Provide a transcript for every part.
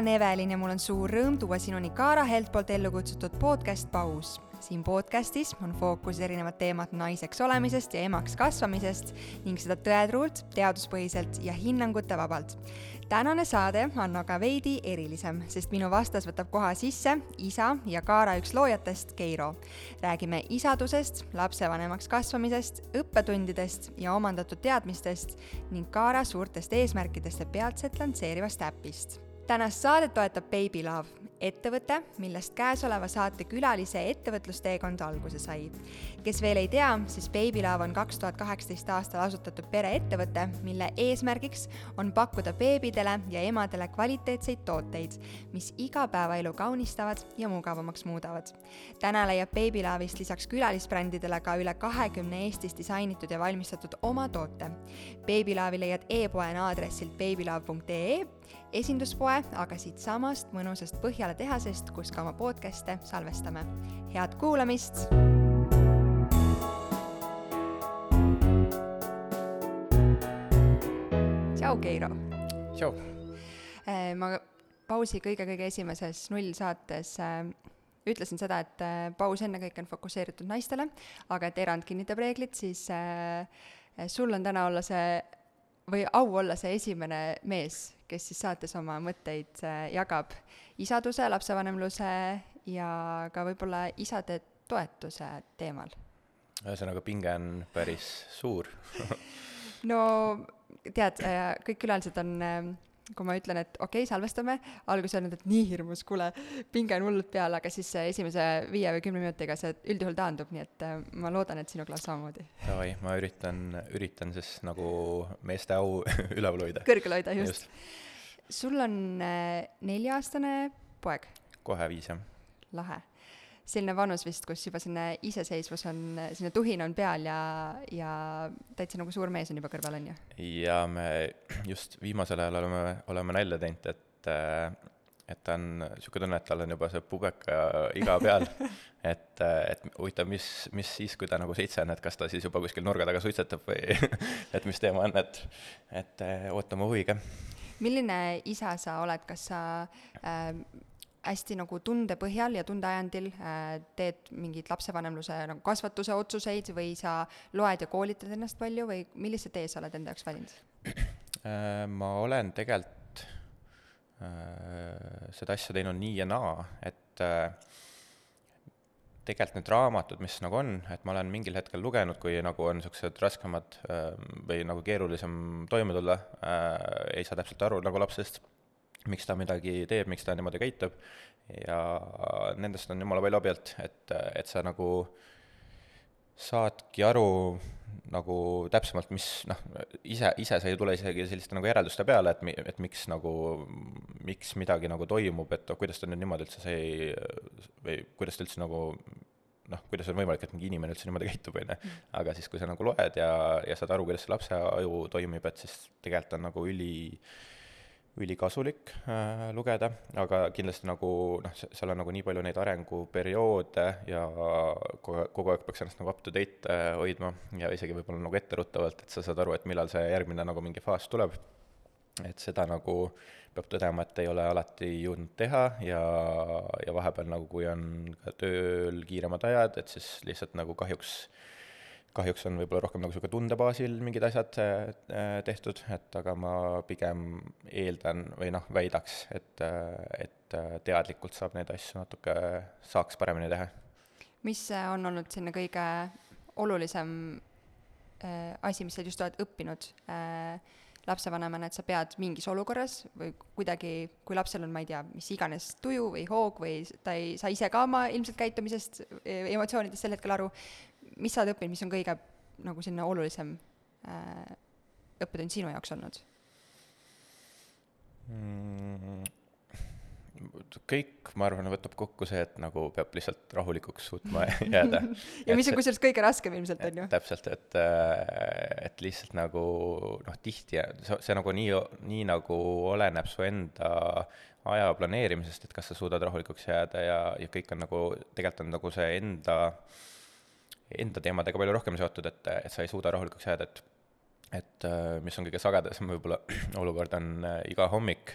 olen Evelin ja mul on suur rõõm tuua sinuni Kaara Helt poolt ellu kutsutud podcast Paus. siin podcastis on fookus erinevad teemad naiseks olemisest ja emaks kasvamisest ning seda tõetruult, teaduspõhiselt ja hinnangute vabalt. tänane saade on aga veidi erilisem, sest minu vastas võtab koha sisse isa ja Kaara üks loojatest, Keiro. räägime isadusest, lapsevanemaks kasvamisest, õppetundidest ja omandatud teadmistest ning Kaara suurtest eesmärkidest ja peatselt lansseerivast äpist tänast saadet toetab Baby Love, ettevõte, millest käesoleva saate külalise ettevõtlusteekond alguse sai. kes veel ei tea, siis Baby Love on kaks tuhat kaheksateist aastal asutatud pereettevõte, mille eesmärgiks on pakkuda beebidele ja emadele kvaliteetseid tooteid, mis igapäevaelu kaunistavad ja mugavamaks muudavad. täna leiab Baby Love'ist lisaks külalisbrändidele ka üle kahekümne Eestis disainitud ja valmistatud oma toote. Baby Love'i leiad e-poena aadressilt babylove.ee esinduspoe, aga siitsamast mõnusast Põhjala tehasest, kus ka oma podcast'e salvestame. head kuulamist! tšau, Keiro! tšau! Eh, ma pausi kõige-kõige esimeses nullsaates äh, ütlesin seda, et äh, paus ennekõike on fokusseeritud naistele, aga et erand kinnitab reeglit, siis sul on täna olla see või au olla see esimene mees, kes siis saates oma mõtteid äh, jagab isaduse, lapsevanemluse ja ka võib-olla isade toetuse teemal. ühesõnaga, pinge on päris suur no tead, äh, kõik külalised on ähm, kui ma ütlen, et okei okay,, salvestame, alguses öelnud, et nii hirmus, kuule, pinge on hullult peal, aga siis esimese viie või kümne minutiga see üldjuhul taandub, nii et äh, ma loodan, et sinu klaas samamoodi. Davai, ma üritan, üritan siis nagu meeste au üleval hoida. kõrgel hoida, just, just.. sul on äh, nelja-aastane poeg? kohe viis, jah. lahe selline vanus vist, kus juba selline iseseisvus on, selline tuhin on peal ja, ja täitsa nagu suur mees on juba kõrval, on ju? ja me just viimasel ajal oleme, oleme nalja teinud, et et ta on niisugune tunne, et tal on juba see pubeka iga peal et, et huvitav, mis, mis siis, kui ta nagu seitse on, et kas ta siis juba kuskil nurga taga suitsetab või et mis teema on, et, et ootame huviga. milline isa sa oled, kas sa äh, hästi nagu tunde põhjal ja tundeajandil äh, teed mingeid lapsevanemluse nagu kasvatuse otsuseid või sa loed ja koolitad ennast palju või millise tee sa oled enda jaoks valinud? Äh, ma olen tegelikult äh, seda asja teinud nii ja naa, et tegelikult need raamatud, mis nagu on, et ma olen mingil hetkel lugenud, kui nagu on niisugused raskemad või nagu keerulisem toime tulla ei saa täpselt aru nagu lapsest miks ta midagi teeb, miks ta niimoodi käitub ja nendest on jumala palju abi olnud, et, et sa nagu saadki aru nagu täpsemalt, mis noh, ise, ise sa ei tule isegi selliste nagu järelduste peale, et mi-, et miks nagu, miks midagi nagu toimub, et kuidas ta nüüd niimoodi üldse sai või kuidas ta üldse nagu noh, kuidas on võimalik, et mingi inimene üldse niimoodi käitub, on ju. Mm. aga siis, kui sa nagu loed ja, ja saad aru, kuidas see lapse aju toimib, et siis tegelikult on nagu üli ülikasulik äh, lugeda, aga kindlasti nagu noh, seal on nagu nii palju neid arenguperioode ja kogu, kogu aeg peaks ennast nagu up to date äh, hoidma ja isegi võib-olla nagu etteruttavalt, et sa saad aru, et millal see järgmine nagu mingi faas tuleb. et seda nagu peab tõdema, et ei ole alati jõudnud teha ja, ja vahepeal nagu, kui on ka tööl kiiremad ajad, et siis lihtsalt nagu kahjuks äh, kahjuks on võib-olla rohkem nagu niisugune tunde baasil mingid asjad äh, tehtud, et aga ma pigem eeldan või noh, väidaks, et, äh, et äh, teadlikult saab neid asju natuke, saaks paremini teha. mis on olnud selline kõige olulisem äh, asi, mis sa just oled õppinud äh, lapsevanemana, et sa pead mingis olukorras või kuidagi, kui lapsel on, ma ei tea, mis iganes tuju või hoog või ta ei saa ise ka oma ilmselt käitumisest, emotsioonidest sel hetkel aru, mis sa oled õppinud, mis on kõige nagu selline olulisem äh, õppetund sinu jaoks olnud mm,? kõik, ma arvan, võtab kokku see, et nagu peab lihtsalt rahulikuks suutma jääda ja mis on kusjuures kõige raskem ilmselt, on ju? täpselt, et, äh, et lihtsalt nagu noh, tihti see, see nagu nii, nii nagu oleneb su enda aja planeerimisest, et kas sa suudad rahulikuks jääda ja, ja kõik on nagu, tegelikult on nagu see enda äh, enda teemadega palju rohkem seotud, et, et sa ei suuda rahulikuks jääda, et et äh, mis on kõige sagedasem võib-olla olukord, on äh, iga hommik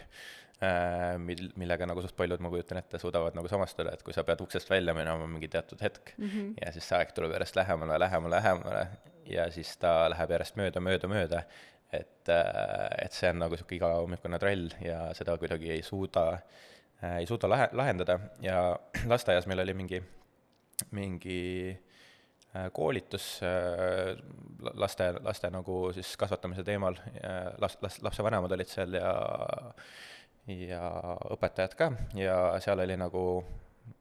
äh, mil-, millega nagu suht paljud, ma kujutan ette, suudavad nagu samastuda, et kui sa pead uksest välja minema mingi teatud hetk mm -hmm. ja siis see aeg tuleb järjest lähemale, lähemale, lähemale ja siis ta läheb järjest mööda, mööda, mööda, et, et see on nagu niisugune igahommikune trall ja seda kuidagi ei suuda, ei suuda lahe, lahendada ja lasteaias meil oli mingi, mingi koolitus äh, laste, laste nagu siis kasvatamise teemal, las-, las-, lapsevanemad olid seal ja ja õpetajad ka. Ja seal oli nagu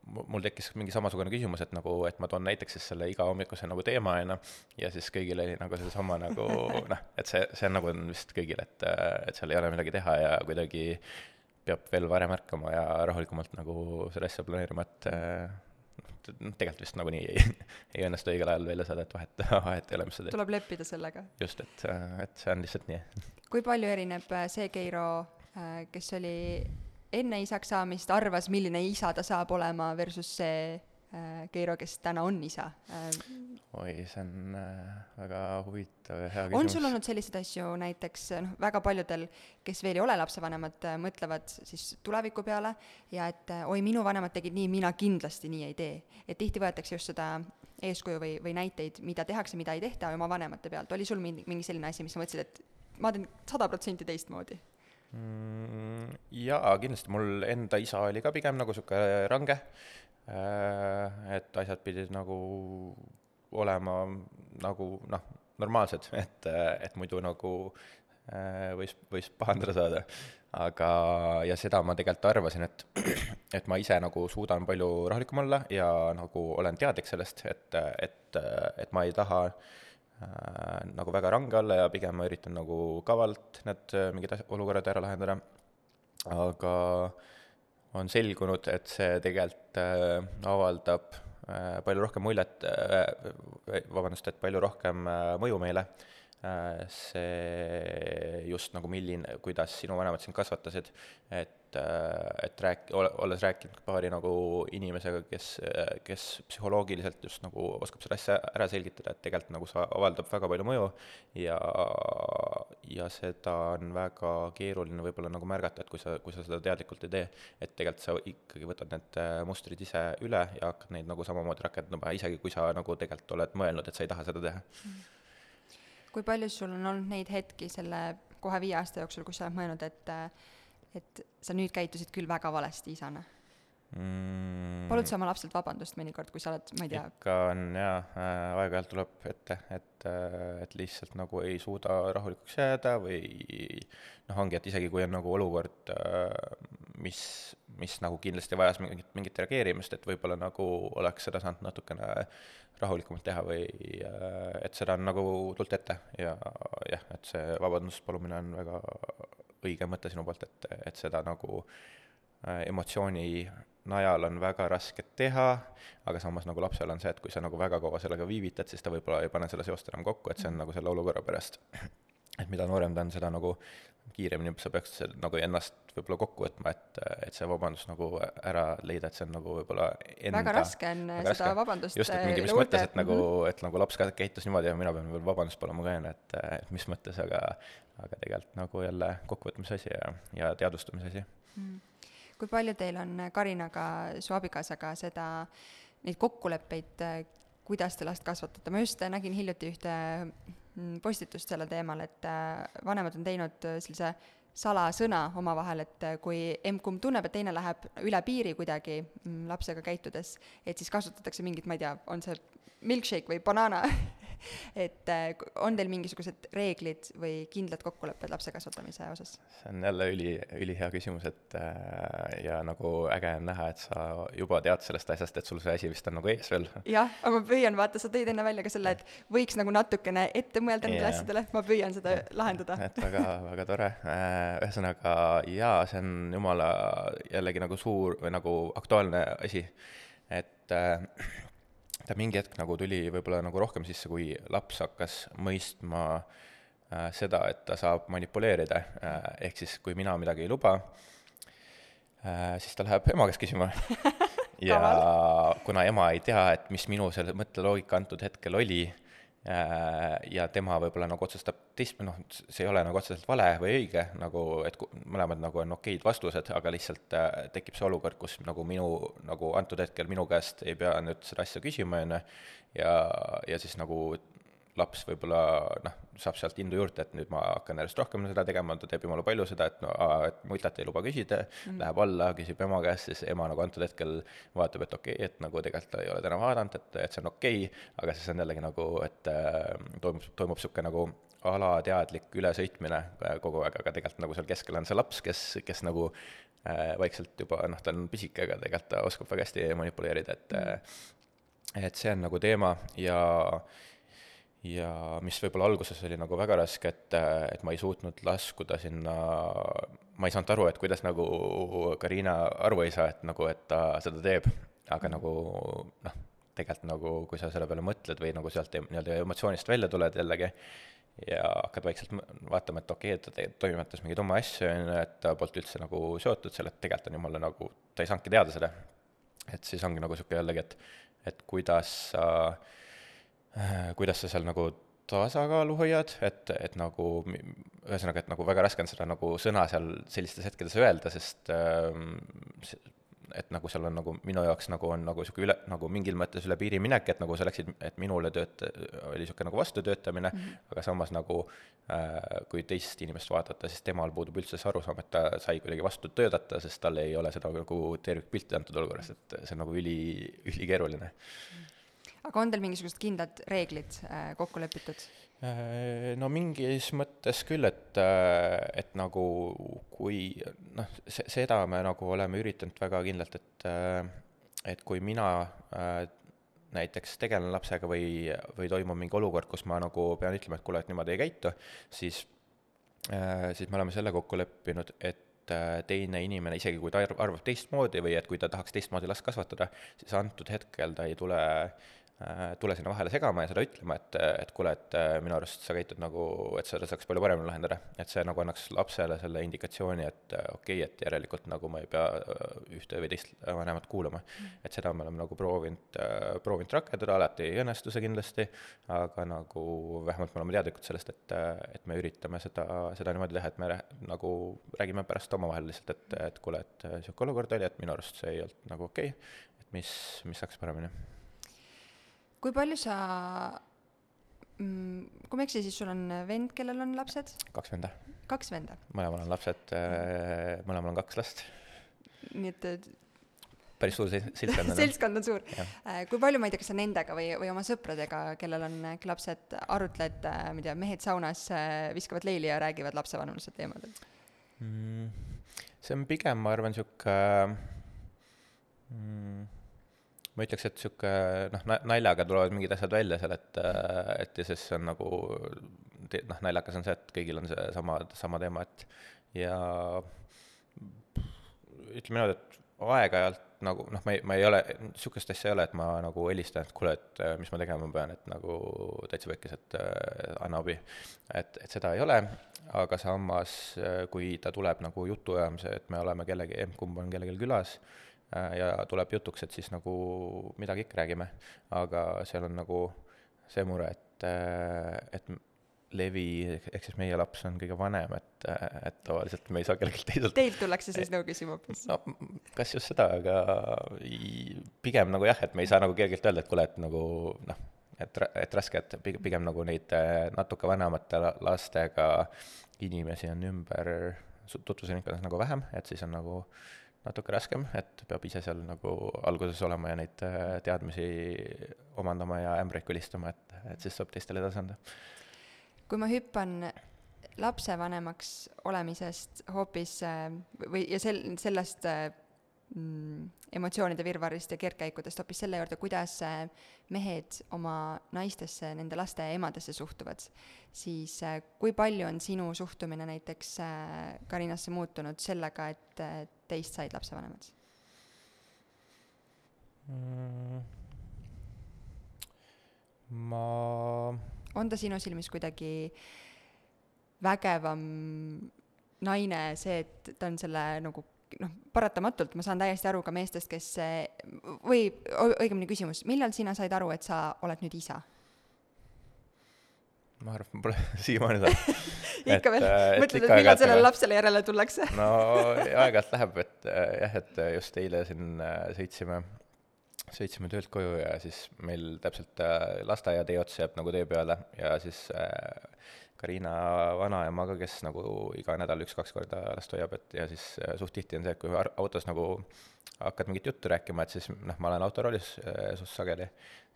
mul tekkis mingi samasugune küsimus, et nagu, et ma toon näiteks siis selle igahommikuse nagu teema, on ju, ja siis kõigil oli nagu seesama nagu noh, et see, see on nagu on vist kõigil, et, et seal ei ole midagi teha ja kuidagi peab veel varem ärkama ja rahulikumalt nagu seda asja planeerima, et et noh, tegelikult vist nagunii ei, ei õnnestu õigel ajal välja saada, et vahet, vahet ei ole, mis sa teed. tuleb leppida sellega. just, et, et see on lihtsalt nii. kui palju erineb äh, see Keiro, äh, kes oli enne isaks saamist, arvas, milline isa ta saab olema, versus see Keiro, kes täna on isa? oi, see on äh, väga huvitav ja hea küsimus. on sul olnud selliseid asju näiteks, noh, väga paljudel, kes veel ei ole lapsevanemad, äh, mõtlevad siis tuleviku peale ja et äh, oi, minu vanemad tegid nii, mina kindlasti nii ei tee. et tihti võetakse just seda eeskuju või, või näiteid, mida tehakse, mida ei tehta oma vanemate pealt, oli sul mingi, mingi selline asi, mis sa mõtlesid, et ma teen sada protsenti teistmoodi? Jaa, kindlasti, mul enda isa oli ka pigem nagu niisugune range, et asjad pidid nagu olema nagu noh, normaalsed, et, et muidu nagu äh, võis, võis pahandada saada. aga, ja seda ma tegelikult arvasin, et, et ma ise nagu suudan palju rahulikum olla ja nagu olen teadlik sellest, et, et, et ma ei taha äh, nagu väga range olla ja pigem ma üritan nagu kavalt need mingid asjad, olukorrad ära lahendada. aga on selgunud, et see tegelikult äh, avaldab Äh, palju rohkem muljet, äh, vabandust, et palju rohkem äh, mõju meile, see just nagu milline, kuidas sinu vanemad sind kasvatasid, et, et rääk-, olles rääkinud paari nagu inimesega, kes, kes psühholoogiliselt just nagu oskab seda asja ära selgitada, et tegelikult nagu see avaldab väga palju mõju ja, ja seda on väga keeruline võib-olla nagu märgata, et kui sa, kui sa seda teadlikult ei tee, et tegelikult sa ikkagi võtad need mustrid ise üle ja hakkad neid nagu samamoodi rakendama, isegi kui sa nagu tegelikult oled mõelnud, et sa ei taha seda teha. Mm kui palju sul on olnud neid hetki selle kohe viie aasta jooksul, kus sa oled mõelnud, et et sa nüüd käitusid küll väga valesti isana mm.? palud sa oma lapselt vabandust mõnikord, kui sa oled, ma ei tea ikka on jaa äh,, aeg-ajalt tuleb ette, et äh,, et lihtsalt nagu ei suuda rahulikuks jääda või noh, ongi, et isegi kui on nagu olukord äh,, mis, mis nagu kindlasti vajas mingit, mingit reageerimist, et võib-olla nagu oleks seda saanud natukene rahulikumalt teha või äh, et seda on nagu tulnud ette ja jah, et see vabandust palumine on väga õige mõte sinu poolt, et, et seda nagu äh, emotsiooni najal on väga raske teha, aga samas nagu lapsel on see, et kui sa nagu väga kaua sellega viivitad, siis ta võib-olla ei pane seda seost enam kokku, et see on nagu selle olukorra pärast et mida noorem ta on, seda nagu kiiremini sa peaks nagu ennast võib-olla kokku võtma, et, et see vabandus nagu ära leida, et see on nagu võib-olla enda väga raske on väga seda raske. vabandust just, et mingi mis mõttes, et nagu, mhm. et nagu laps ka käitus niimoodi ja mina pean veel vabandust paluma ka, onju, et, et mis mõttes, aga aga tegelikult nagu jälle kokkuvõtmise asi ja, ja teadvustamise asi mm.. kui palju teil on Karinaga, su abikaasaga, seda, neid kokkuleppeid, kuidas te last kasvatate, ma just nägin hiljuti ühte postitust sellel teemal, et äh, vanemad on teinud sellise salasõna omavahel, et kui emb-kumb tunneb, et teine läheb üle piiri kuidagi mm, lapsega käitudes, et siis kasutatakse mingit, ma ei tea, on see milkshake või banana et äh, on teil mingisugused reeglid või kindlad kokkulepped lapse kasvatamise osas? see on jälle üli, ülihea küsimus, et äh, ja nagu äge on näha, et sa juba tead sellest asjast, et sul see asi vist on nagu ees veel. jah, aga ma püüan, vaata, sa tõid enne välja ka selle, et võiks nagu natukene ette mõelda nendele yeah. asjadele, ma püüan seda yeah. lahendada. et väga, väga tore. Äh, ühesõnaga jaa, see on jumala jällegi nagu suur või nagu aktuaalne asi, et äh, ta mingi hetk nagu tuli võib-olla nagu rohkem sisse, kui laps hakkas mõistma äh, seda, et ta saab manipuleerida äh,, ehk siis kui mina midagi ei luba äh,, siis ta läheb ema käest küsima. Ja kuna ema ei tea, et mis minu selle mõtteloogika antud hetkel oli, Äh, ja tema võib-olla nagu otsustab teist, noh, see ei ole nagu otseselt vale või õige, nagu et mõlemad nagu on okeid vastused, aga lihtsalt äh, tekib see olukord, kus nagu minu, nagu antud hetkel minu käest ei pea nüüd seda asja küsima, on ju, ja, ja siis nagu laps võib-olla noh, saab sealt indu juurde, et nüüd ma hakkan järjest rohkem seda tegema, ta teeb jumala palju seda, et no aa, et multat ei luba küsida mm, -hmm. läheb alla, küsib ema käest, siis ema nagu antud hetkel vaatab, et okei okay,, et nagu tegelikult ta ei ole täna vaadanud, et, et see on okei okay,, aga siis on jällegi nagu, et äh, toimub, toimub niisugune nagu alateadlik ülesõitmine äh, kogu aeg, aga tegelikult nagu seal keskel on see laps, kes, kes nagu äh, vaikselt juba noh, ta on pisike, aga tegelikult ta oskab väga hästi manipuleerida, et mm -hmm. et see on nagu teema ja äh, ja mis võib-olla alguses oli nagu väga raske, et, et ma ei suutnud laskuda sinna, ma ei saanud aru, et kuidas nagu Karina aru ei saa, et nagu, et ta seda teeb, aga nagu noh, tegelikult nagu kui sa selle peale mõtled või nagu sealt nii-öelda emotsioonist välja tuled jällegi ja hakkad vaikselt vaatama, et okei okay,, et ta toimetas mingeid oma asju, on ju, et ta polnud üldse nagu seotud selle, et tegelikult on jumala nagu, ta ei saanudki teada seda. et siis ongi nagu niisugune jällegi, et, et kuidas sa äh, kuidas sa seal nagu tasakaalu hoiad, et, et nagu ühesõnaga, et nagu väga raske on seda nagu sõna seal sellistes hetkedes öelda, sest ähm, et nagu seal on nagu minu jaoks nagu on nagu niisugune üle, nagu mingil mõttes üle piiri minek, et nagu sa läksid, et minule tööt-, oli niisugune nagu vastutöötamine mm, -hmm. aga samas nagu äh, kui teist inimest vaadata, siis temal puudub üldse see arusaam, et ta sai kuidagi vastu töötada, sest tal ei ole seda nagu tervikpilti antud olukorras, et see on nagu üli, ülikeeruline mm. -hmm aga on teil mingisugused kindlad reeglid äh, kokku lepitud? Äh, no mingis mõttes küll, et, äh, et nagu kui noh, se-, seda me nagu oleme üritanud väga kindlalt, et et kui mina näiteks tegelen lapsega või, või toimub mingi olukord, kus ma nagu pean ütlema, et kuule, et niimoodi ei käitu, siis, siis me oleme selle kokku leppinud, et teine inimene, isegi kui ta arvab teistmoodi või et kui ta tahaks teistmoodi last kasvatada, siis antud hetkel ta ei tule tule sinna vahele segama ja seda ütlema, et, et kuule, et äh, minu arust sa käitud nagu, et seda saaks palju paremini lahendada. et see nagu annaks lapsele selle indikatsiooni, et äh, okei okay,, et järelikult nagu ma ei pea ühte või teist vanemat kuulama. et seda me oleme nagu proovinud, proovinud rakendada, alati ei õnnestu see kindlasti, aga nagu vähemalt me oleme teadlikud sellest, et, et me üritame seda, seda niimoodi teha, et me nagu räägime pärast omavahel lihtsalt, et, et kuule, et niisugune olukord oli, et minu arust see ei olnud nagu okei okay,, et mis, mis saaks paremini kui palju sa mm,, kui ma ei eksi, siis sul on vend, kellel on lapsed? kaks venda. kaks venda? mõlemal on lapsed, äh, mõlemal on kaks last. nii et päris suur seltskond on seltskond on suur. Äh, kui palju, ma ei tea, kas sa nendega või, või oma sõpradega, kellel on äkki lapsed, arutled, äh, ma ei tea, mehed saunas viskavad leili ja räägivad lapsevanuse teemadel mm,? see on pigem, ma arvan, sihuke mm, ma ütleks, et sihuke noh, naljaga tulevad mingid asjad välja seal, et, et ja siis on nagu noh, naljakas on see, et kõigil on seesama, sama teema, et ja ütleme niimoodi, et aeg-ajalt nagu noh, ma ei, ma ei ole, niisugust asja ei ole, et ma nagu helistan, et kuule, et mis ma tegema pean, et nagu täitsa pekkis, et äh, anna abi. et, et seda ei ole, aga samas, kui ta tuleb nagu jutuajamise, et me oleme kellegi, emb-kumb on kellelgi külas äh,, Äh, ja tuleb jutuks, et siis nagu midagi ikka räägime, aga seal on nagu see mure, et, äh, et Levi, ehk siis meie laps on kõige vanem, et, et tavaliselt me ei saa kellelgi teiselt Teilt tullakse siis nõu küsima hoopis? no kas just seda, aga pigem nagu jah, et me ei saa nagu kellelgi öelda, et kuule, et nagu noh, et, et raske, et pigem, pigem nagu neid äh, natuke vanemate lastega inimesi on ümber tutvusringkonnas nagu vähem, et siis on nagu äh, natuke raskem, et peab ise seal nagu alguses olema ja neid äh, teadmisi omandama ja ämbreid külistama, et, et siis saab teistele edasi anda. kui ma hüppan lapsevanemaks olemisest hoopis äh, või, ja sel-, sellest äh, mm, emotsioonide virvarrist ja kergkäikudest hoopis selle juurde, kuidas mehed oma naistesse, nende laste emadesse suhtuvad, siis kui palju on sinu suhtumine näiteks Karinasse muutunud sellega, et teist said lapsevanemad mm,? ma on ta sinu silmis kuidagi vägevam naine, see, et ta on selle nagu noh, paratamatult ma saan täiesti aru ka meestest, kes või õigemini küsimus, millal sina said aru, et sa oled nüüd isa? ma arvan, pole siiamaani saanud. Ikka veel, äh, mõtled, et millal sellele lapsele järele tullakse? No aeg-ajalt läheb, et äh, jah, et äh, just eile siin sõitsime, sõitsime töölt koju ja siis meil täpselt äh, lasteaiatee ots jääb nagu tee peale ja siis äh, Karina vanaema ka, kes nagu iga nädal üks-kaks korda last hoiab, et ja siis äh, suht tihti on see, et kui autos nagu hakkad mingit juttu rääkima, et siis noh, ma olen autoroolis äh, suht sageli,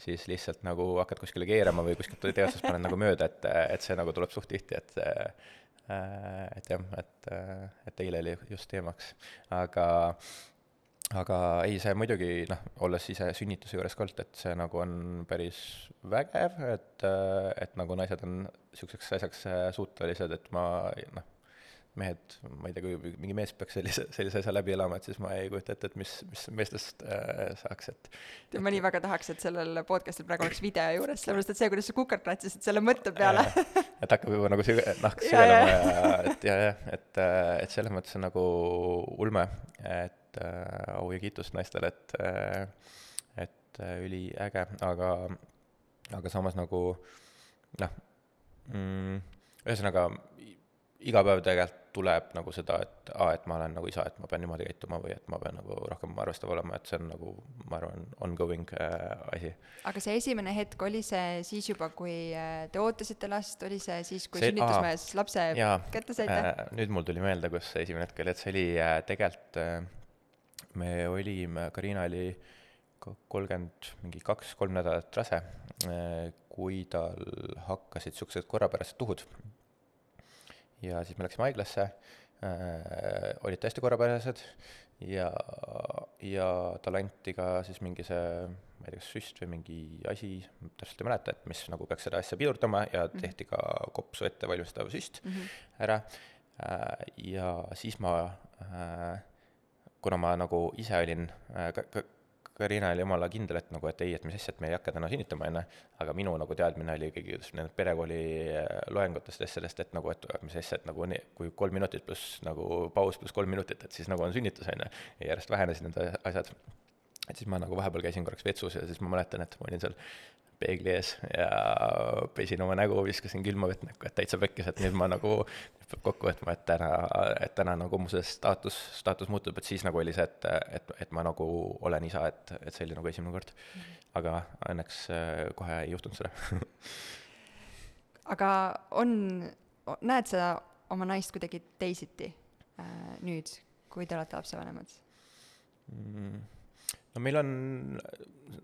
siis lihtsalt nagu hakkad kuskile keerama või kuskilt tee otsast paned nagu mööda, et, et see nagu tuleb suht tihti, et äh, et jah, et, et eile oli just teemaks, aga aga ei, see muidugi noh, olles ise sünnituse juures ka olnud, et see nagu on päris vägev, et, et nagu naised on niisuguseks asjaks suutelised, et ma noh, mehed, ma ei tea, kui mingi mees peaks sellise, sellise asja läbi elama, et siis ma ei kujuta ette, et mis, mis meestest äh, saaks, et tead ma nii väga tahaks et sellel podcast'il praegu oleks video juures sellepärast et see kuidas sa kukerkratsisid selle mõtte peale. Et hakkab juba nagu süge-, nahk Ja, süvenema ja et ja, jah, et, et selles mõttes on nagu ulme, et äh, au ja kiitust naistele, et äh, et äh, üliäge, aga aga samas nagu noh mm,, ühesõnaga iga päev tegelikult tuleb nagu seda, et aa, et ma olen nagu isa, et ma pean niimoodi käituma või et ma pean nagu rohkem arvestav olema, et see on nagu, ma arvan, ongoing äh, asi. aga see esimene hetk oli see siis juba kui te ootasite last oli see siis kui See- sünnitusmees lapse jaa, kätte saite äh, nüüd mul tuli meelde, kus see esimene hetk oli, et see oli äh, tegelikult äh, me olime, Karina oli kolmkümmend, mingi kaks-kolm nädalat rase kui tal hakkasid niisugused korrapärased tuhud. ja siis me läksime haiglasse äh,, olid täiesti korrapärased ja, ja talle anti ka siis mingi see, ma ei tea, kas süst või mingi asi, täpselt ei mäleta, et mis nagu peaks seda asja pidurdama ja tehti ka kopsu ette valmistav süst mm. -hmm. ära äh, ja siis ma äh, kuna ma nagu ise olin äh, ka, ka, Karina oli jumala kindel, et nagu, et ei, et mis asja, et me ei hakka täna sünnitama, on ju, aga minu nagu teadmine oli ikkagi just nendest perekooli äh, loengutest ja sellest, et nagu, et mis asja, et nagu nii, kui kolm minutit pluss nagu paus pluss kolm minutit, et siis nagu on sünnitus, on ju, ja järjest vähenesid need asjad. Et siis ma nagu vahepeal käisin korraks vetsus ja siis ma mäletan, et ma olin seal peegli ees ja pesin oma nägu, viskasin külma vett näkku, et täitsa pekkis, et nüüd ma nagu, peab kokku võtma, et täna, et täna nagu mu see staatus, staatus muutub, et siis nagu oli see, et, et, et ma nagu olen isa, et, et see oli nagu esimene kord. aga õnneks äh, kohe ei juhtunud seda aga on näed sa oma naist kuidagi teisiti äh, nüüd kui te olete lapsevanemad mm. No meil on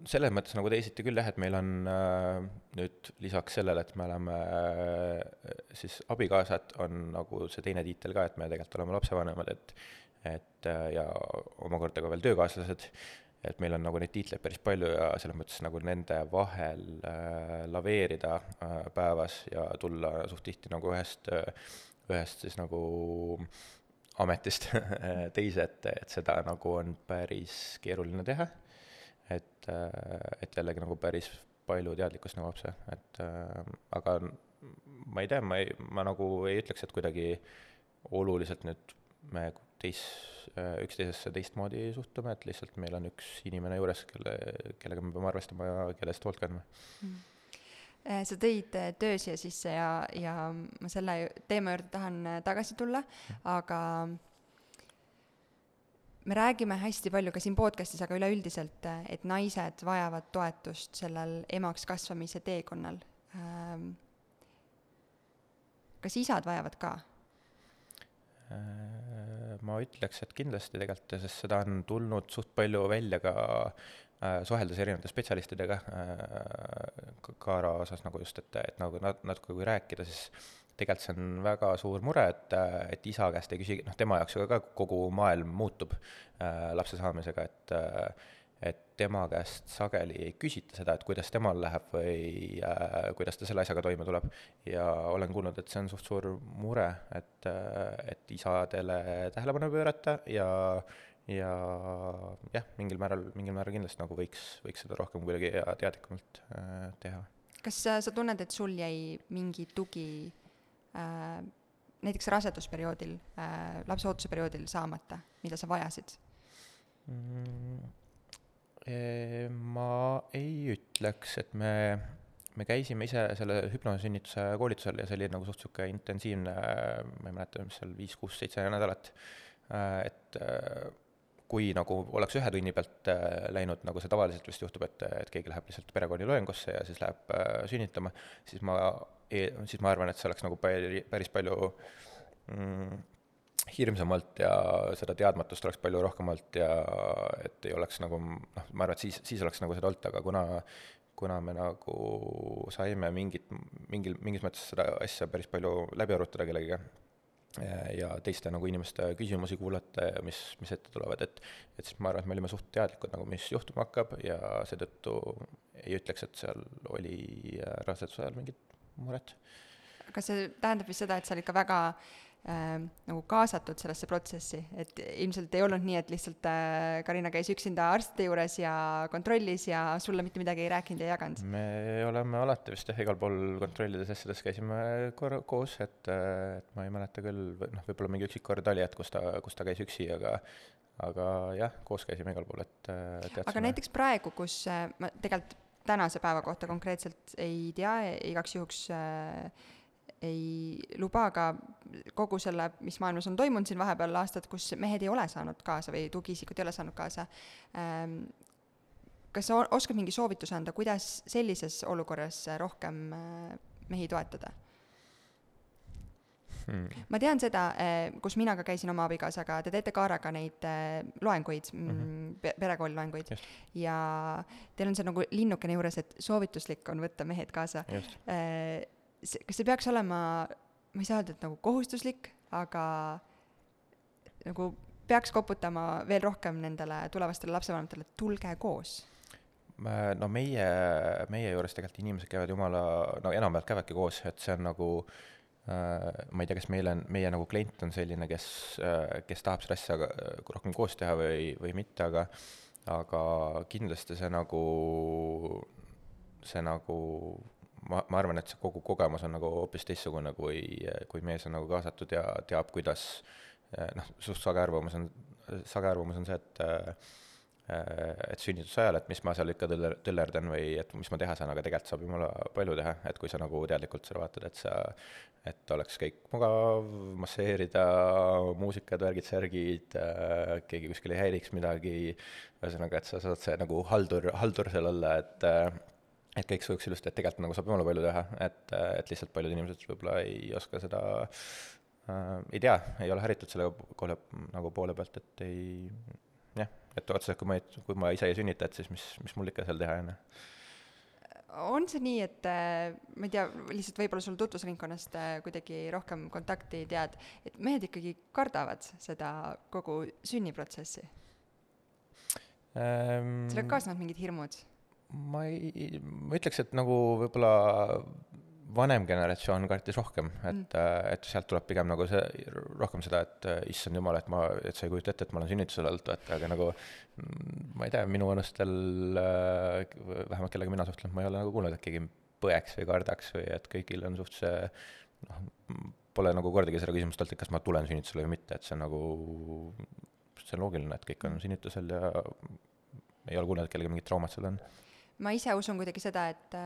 selles mõttes nagu teisiti küll jah, et meil on äh, nüüd lisaks sellele, et me oleme äh, siis abikaasad, on nagu see teine tiitel ka, et me tegelikult oleme lapsevanemad, et et äh, ja omakorda ka veel töökaaslased, et meil on nagu neid tiitleid päris palju ja selles mõttes nagu nende vahel äh, laveerida äh, päevas ja tulla suht tihti nagu ühest äh,, ühest siis nagu ametist teise, et, et seda nagu on päris keeruline teha. et, et jällegi nagu päris palju teadlikkust nõuab see, et äh, aga ma ei tea, ma ei, ma nagu ei ütleks, et kuidagi oluliselt nüüd me teis, üksteisesse teistmoodi suhtume, et lihtsalt meil on üks inimene juures, kelle, kellega me peame arvestama ja kelle eest hoolt kandma mm. Sa tõid äh, töö siia sisse ja, ja ma selle teema juurde tahan äh, tagasi tulla, aga me räägime hästi palju ka siin podcast'is, aga üleüldiselt, et naised vajavad toetust sellel emaks kasvamise teekonnal. kas isad vajavad ka? Äh, ma ütleks, et kindlasti tegelikult, sest seda on tulnud suht palju välja ka äh, suheldes erinevate spetsialistidega äh, ka- Kaara osas nagu just, et, et nagu nat-, natuke kui rääkida, siis tegelikult see on väga suur mure, et, et isa käest ei küsi, noh, tema jaoks ju ka kogu maailm muutub äh, lapse saamisega, et äh, et tema käest sageli ei küsita seda, et kuidas temal läheb või äh, kuidas ta selle asjaga toime tuleb. ja olen kuulnud, et see on suht suur mure, et äh,, et isadele tähelepanu pöörata ja ja jah, mingil määral, mingil määral kindlasti nagu võiks, võiks seda rohkem kuidagi teadlikumalt äh, teha. kas äh, sa tunned, et sul jäi mingi tugi äh, näiteks rasedusperioodil äh,, lapseootuse perioodil saamata, mida sa vajasid? mm,? Ma ei ütleks, et me me käisime ise selle hüpnosünnituse koolitusel ja see oli nagu suht niisugune intensiivne, ma ei mäleta, mis seal viis, kuus, seitse nädalat, et kui nagu oleks ühe tunni pealt läinud, nagu see tavaliselt vist juhtub, et, et keegi läheb lihtsalt perekonnaloengusse ja siis läheb sünnitama, siis ma, e-, siis ma arvan, et see oleks nagu päri, päris palju mm, hirmsamalt ja seda teadmatust oleks palju rohkemalt ja et ei oleks nagu noh, ma arvan, et siis, siis oleks nagu seda olnud, aga kuna kuna me nagu saime mingit, mingil, mingis mõttes seda asja päris palju läbi arutada kellegiga ja teiste nagu inimeste küsimusi kuulata ja mis, mis ette tulevad, et et siis ma arvan, et me olime suht teadlikud nagu, mis juhtuma hakkab ja seetõttu ei ütleks, et seal oli raseduse ajal mingit muret. kas see tähendab vist seda, et sa olid ka väga äh, nagu kaasatud sellesse protsessi, et ilmselt ei olnud nii, et lihtsalt äh, Karina käis üksinda arstide juures ja kontrollis ja sulle mitte midagi ei rääkinud ja jaganud? me oleme alati vist jah, igal pool kontrollides asjades käisime korra koos, et, et ma ei mäleta küll, noh, võib-olla mingi üksik kord oli, et kus ta, kus ta käis üksi, aga aga jah, koos käisime igal pool, et teadsime. aga näiteks praegu, kus äh, ma tegelikult tänase päeva kohta konkreetselt ei tea, igaks juhuks äh, ei luba, aga kogu selle, mis maailmas on toimunud siin vahepeal aastad, kus mehed ei ole saanud kaasa või tugiisikud ei ole saanud kaasa ähm,, kas sa oskad mingi soovituse anda, kuidas sellises olukorras rohkem äh, mehi toetada hmm.? ma tean seda, äh, kus mina ka käisin oma abikaasaga, te teete Kaaraga neid äh, loenguid mm, -hmm. perekooli loenguid ja teil on see nagu linnukene juures, et soovituslik on võtta mehed kaasa kas see peaks olema, ma ei saa öelda, et nagu kohustuslik, aga nagu peaks koputama veel rohkem nendele tulevastele lapsevanematele, tulge koos? no meie, meie juures tegelikult inimesed käivad jumala, no enamjaolt käivadki koos, et see on nagu äh, ma ei tea, kas meil on, meie nagu klient on selline, kes, äh, kes tahab seda asja rohkem koos teha või, või mitte, aga aga kindlasti see nagu, see nagu ma, ma arvan, et see kogu kogemus on nagu hoopis teistsugune, kui, kui mees on nagu kaasatud ja teab, kuidas noh, suht sage arvamus on, sage arvamus on see, et et sünnituse ajal, et mis ma seal ikka tõller, tõllerdan või et mis ma teha saan, aga tegelikult saab jumala palju teha, et kui sa nagu teadlikult seda vaatad, et sa, et oleks kõik mugav, masseerida, muusikad, värgid, särgid, keegi kuskil ei häiriks midagi, ühesõnaga, et sa saad see nagu haldur, haldur seal olla, et et kõik sujuks ilusti, et tegelikult nagu saab jumala palju teha, et, et lihtsalt paljud inimesed võib-olla ei oska seda äh,, ei tea, ei ole haritud selle koole, nagu poole pealt, et ei jah, et otseselt kui ma ei, kui ma ise ei sünnita, et siis mis, mis mul ikka seal teha on on see nii, et äh, ma ei tea, lihtsalt võib-olla sul tutvusringkonnast äh, kuidagi rohkem kontakti tead, et mehed ikkagi kardavad seda kogu sünniprotsessi ähm,? sellega kaasnevad mingid hirmud? Ma ei, ma ütleks, et nagu võib-olla vanem generatsioon kartis rohkem, et mm., et sealt tuleb pigem nagu see, rohkem seda, et issand jumal, et ma, et sa ei kujuta ette, et ma olen sünnitusel olnud, vaata, aga nagu ma ei tea, minu vanustel, vähemalt kellega mina suhtlen, ma ei ole nagu kuulnud, et keegi põeks või kardaks või et kõigil on suht see noh, pole nagu kordagi seda küsimust olnud, et kas ma tulen sünnitusele või mitte, et see on nagu, see on loogiline, et kõik on mm. sünnitusel ja ei ole kuulnud, et kellelgi mingit traumat seal on ma ise usun kuidagi seda, et,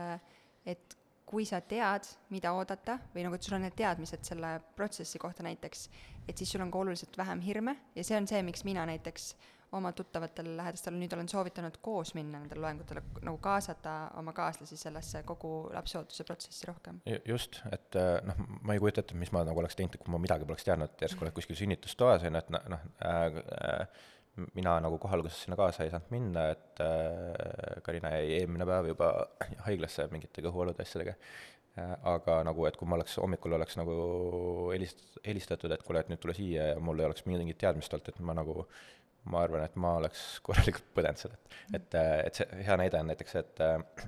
et kui sa tead, mida oodata või nagu, et sul on need teadmised selle protsessi kohta näiteks, et siis sul on ka oluliselt vähem hirme ja see on see, miks mina näiteks oma tuttavatel lähedastel nüüd olen soovitanud koos minna nendele loengutele, nagu kaasata oma kaaslasi sellesse kogu lapseootuse protsessi rohkem. just, et noh, ma ei kujuta ette, mis ma nagu oleks teinud, kui ma midagi poleks teadnud, järsku oled kuskil sünnitustoas, on ju, et noh äh,, äh, mina nagu kohaluguses sinna kaasa ei saanud minna, et äh, Karina jäi eelmine päev juba haiglasse mingite kõhuolude asjadega äh,. aga nagu, et kui ma oleks, hommikul oleks nagu helist-, helistatud, et kuule, et nüüd tule siia ja mul ei oleks mingit teadmist olnud, et ma nagu, ma arvan, et ma oleks korralikult põdenud seda. et, et see hea näide on näiteks, et äh,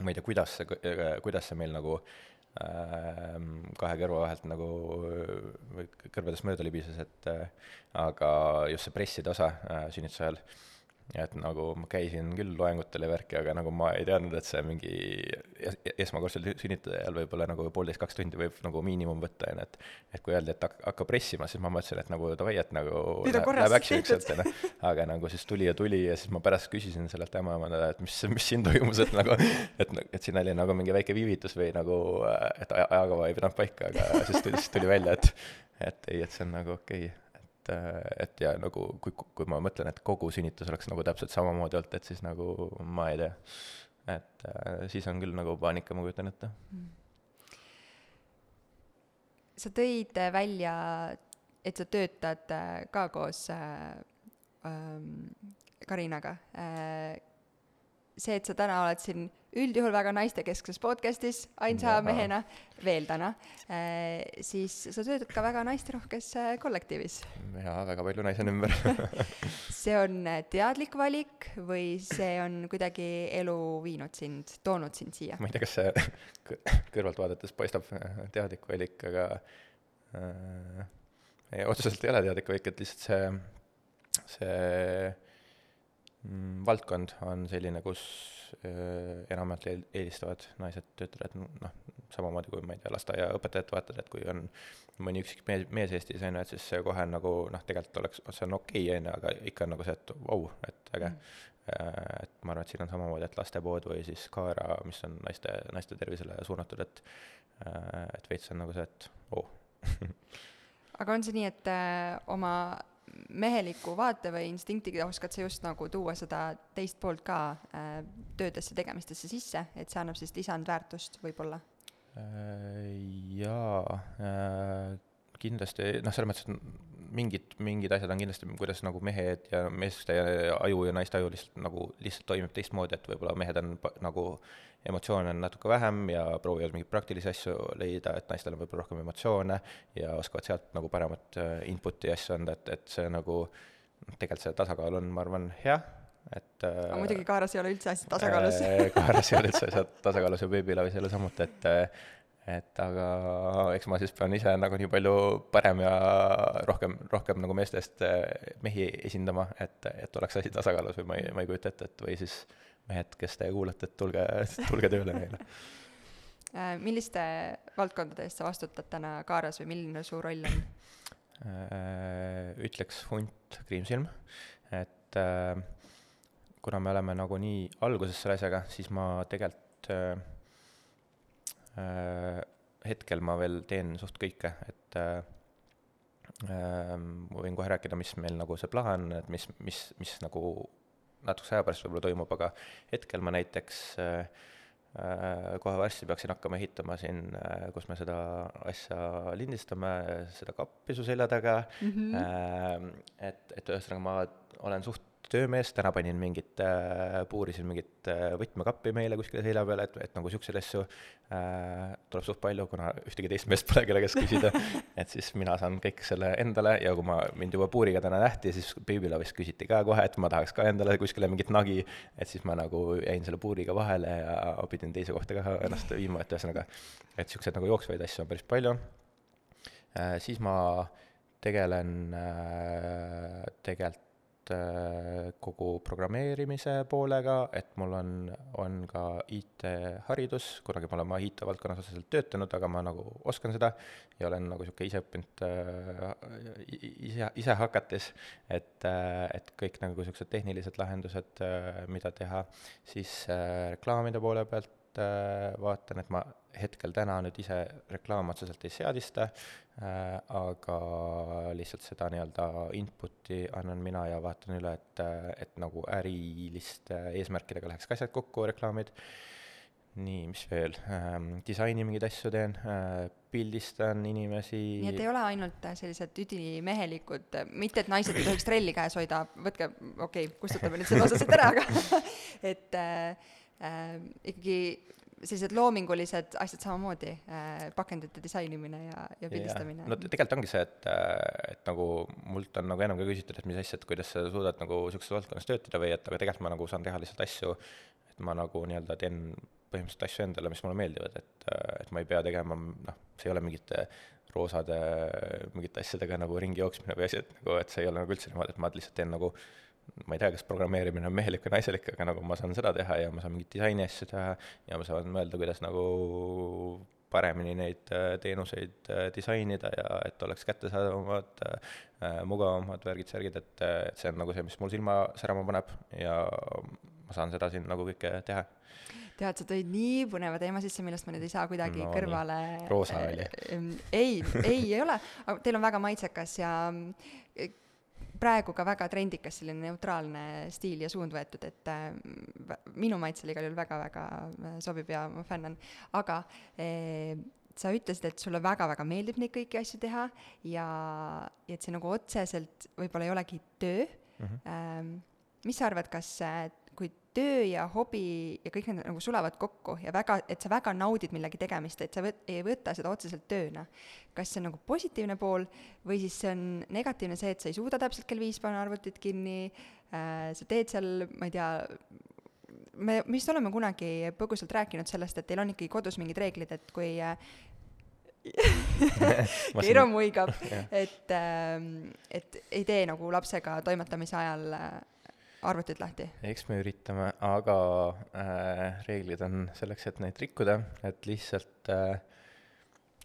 ma ei tea, kuidas see, kuidas see meil nagu äh, kahe kõrva vahelt nagu või kõrvadest mööda libises, et äh, aga just see presside osa äh, sünnituse ajal, et nagu ma käisin küll loengutel ja värki, aga nagu ma ei teadnud, et see mingi es esmakordsel sünnitajal võib-olla nagu poolteist, kaks tundi võib nagu miinimum võtta, on ju, et et kui öeldi, et hakka, pressima, siis ma mõtlesin, et nagu davai, et nagu läheb action'iks, et noh, aga nagu siis tuli ja tuli ja siis ma pärast küsisin sellelt ämmaemandale, et mis, mis siin toimus, et nagu et, et siin oli nagu mingi väike viivitus või nagu, et ajakava ei pidanud paika, aga siis tuli, siis tuli välja, et et ei, et see on nagu okei. okay et, et ja nagu kui, kui ma mõtlen, et kogu sünnitus oleks nagu täpselt samamoodi olnud, et siis nagu ma ei tea, et äh, siis on küll nagu paanika, ma kujutan ette. Mm.. sa tõid välja, et sa töötad äh, ka koos äh, ähm, Karinaga äh, see, et sa täna oled siin üldjuhul väga naistekeskses podcastis ainsa Jaha. mehena, veel täna äh,, siis sa töötad ka väga naisterohkes äh, kollektiivis. jaa, väga palju naisi on ümber see on äh, teadlik valik või see on kuidagi elu viinud sind, toonud sind siia? ma ei tea, kas see kõrvalt vaadates paistab teadlik valik, aga äh, ei, otseselt ei ole teadlik valik, et lihtsalt see, see valdkond on selline, kus äh, enamjaolt eelistavad naised töötada, et noh, samamoodi kui ma ei tea, lasteaiaõpetajat vaatad, et kui on mõni üksik mees, mees Eestis, on ju, et siis see kohe nagu noh, tegelikult oleks, see on okei okay,, on ju, aga ikka on nagu see, et vau, et äge mm.. et ma arvan, et siin on samamoodi, et lastepood või siis Kaara, mis on naiste, naiste tervisele suunatud, et äh, et veits on nagu see, et oo oh. aga on see nii, et äh, oma meheliku vaate või instinktiga oskad sa just nagu tuua seda teist poolt ka äh, töödesse, tegemistesse sisse, et see annab siis lisandväärtust võib-olla äh,? jaa äh,, kindlasti, noh, selles mõttes, et mingid, mingid asjad on kindlasti, kuidas nagu mehed ja meeste aju ja naiste aju lihtsalt nagu, lihtsalt toimib teistmoodi, et võib-olla mehed on nagu emotsioone on natuke vähem ja proovivad mingeid praktilisi asju leida, et naistel on võib-olla rohkem emotsioone ja oskavad sealt nagu paremat äh, input'i asju anda, et, et see nagu tegelikult see tasakaal on, ma arvan, hea, et äh, aga muidugi Kaaras ei ole üldse asjad tasakaalus. äh, Kaaras ei ole üldse asjad tasakaalus ja Babylove'is ei ole samuti, et et aga eks ma siis pean ise nagu nii palju parem ja rohkem, rohkem nagu meestest mehi esindama, et, et oleks asi tasakaalus või ma ei, ma ei kujuta ette, et või siis mehed, kes te kuulate, et tulge, tulge tööle neile. Äh, milliste valdkondade eest sa vastutad täna Kaaras või milline su roll on? Äh, ütleks hunt kriimsilm, et äh, kuna me oleme nagu nii alguses selle asjaga, siis ma tegelikult hetkel ma veel teen suht kõike, et ma võin kohe rääkida, mis meil nagu see plaan, et mis, mis, mis nagu natukese aja pärast võib-olla toimub, aga hetkel ma näiteks äh, äh, kohe varsti peaksin hakkama ehitama siin, äh, kus me seda asja lindistame, seda kappi su selja taga mm, -hmm. et, et ühesõnaga ma olen suht töömees, täna panin mingit äh,, puurisin mingit äh, võtmekappi meile kuskile selja peale, et, et nagu niisuguseid asju äh, tuleb suht palju, kuna ühtegi teist meest pole, kelle käest küsida et siis mina saan kõik selle endale ja kui ma, mind juba puuriga täna nähti, siis Babylove'is küsiti ka kohe, et ma tahaks ka endale kuskile mingit nagi, et siis ma nagu jäin selle puuriga vahele ja pidin teise kohta ka ennast viima, et ühesõnaga, et niisuguseid nagu jooksvaid asju on päris palju äh,. siis ma tegelen äh, tegelikult Äh, kogu programmeerimise poolega, et mul on, on ka IT-haridus, kunagi ma olen ma IT-valdkonnas otseselt töötanud, aga ma nagu oskan seda ja olen nagu niisugune ise õppinud äh, ise, ise hakates, et, äh, et kõik nagu niisugused tehnilised lahendused, mida teha, siis reklaamide poole pealt vaatan, et ma hetkel täna nüüd ise reklaame otseselt ei seadista äh,, aga lihtsalt seda nii-öelda input'i annan mina ja vaatan üle, et, et nagu äriliste eesmärkidega läheks ka asjad kokku, reklaamid. nii, mis veel ähm,, disaini mingeid asju teen äh,, pildistan inimesi. nii et ei ole ainult sellised üdimehelikud, mitte et naised ei tohiks trelli käes hoida, võtke, okei okay,, kustutame nüüd selle osa siit ära, aga et äh, äh, ikkagi sellised loomingulised asjad samamoodi äh,, pakendite disainimine ja, ja pildistamine. no tegelikult ongi see, et, äh, et nagu mult on nagu enam ka küsitud, et mis asja, et kuidas sa suudad nagu niisuguses valdkonnas töötada või et aga tegelikult ma nagu saan teha lihtsalt asju, et ma nagu nii-öelda teen põhimõtteliselt asju endale, mis mulle meeldivad, et, äh, et ma ei pea tegema, noh, see ei ole mingite roosade mingite asjadega nagu ringi jooksmine või et nagu, et see ei ole nagu üldse niimoodi, et ma lihtsalt teen nagu ma ei tea, kas programmeerimine on mehelik või naiselik, aga nagu ma saan seda teha ja ma saan mingeid disaini asju teha ja ma saan mõelda, kuidas nagu paremini neid äh, teenuseid äh, disainida ja et oleks kättesaadavamad, äh, mugavamad värgid-särgid, et, et see on nagu see, mis mul silma särama paneb ja ma saan seda siin nagu kõike teha. tead, sa tõid nii põneva teema sisse, millest ma nüüd ei saa kuidagi no, kõrvale. roosa oli. ei, ei, ei ole, aga teil on väga maitsekas ja praegu ka väga trendikas selline neutraalne stiil ja suund võetud, et äh, minu maitsele igal juhul väga-väga äh, sobib ja ma fännan, aga äh, sa ütlesid, et sulle väga-väga meeldib neid kõiki asju teha ja, ja et see nagu otseselt võib-olla ei olegi töö mm. -hmm. Mis sa arvad, kas töö ja hobi ja kõik need nagu sulavad kokku ja väga, et sa väga naudid millegi tegemist, et sa võt-, ei võta seda otseselt tööna, kas see on nagu positiivne pool või siis see on negatiivne see, et sa ei suuda täpselt kell viis panna arvutit kinni äh,, sa teed seal, ma ei tea, me vist oleme kunagi põgusalt rääkinud sellest, et teil on ikkagi kodus mingid reeglid, et kui äh, Keiro muigab, et, ähm, et ei tee nagu lapsega toimetamise ajal äh, arvutid lahti? eks me üritame, aga äh, reeglid on selleks, et neid rikkuda, et lihtsalt äh,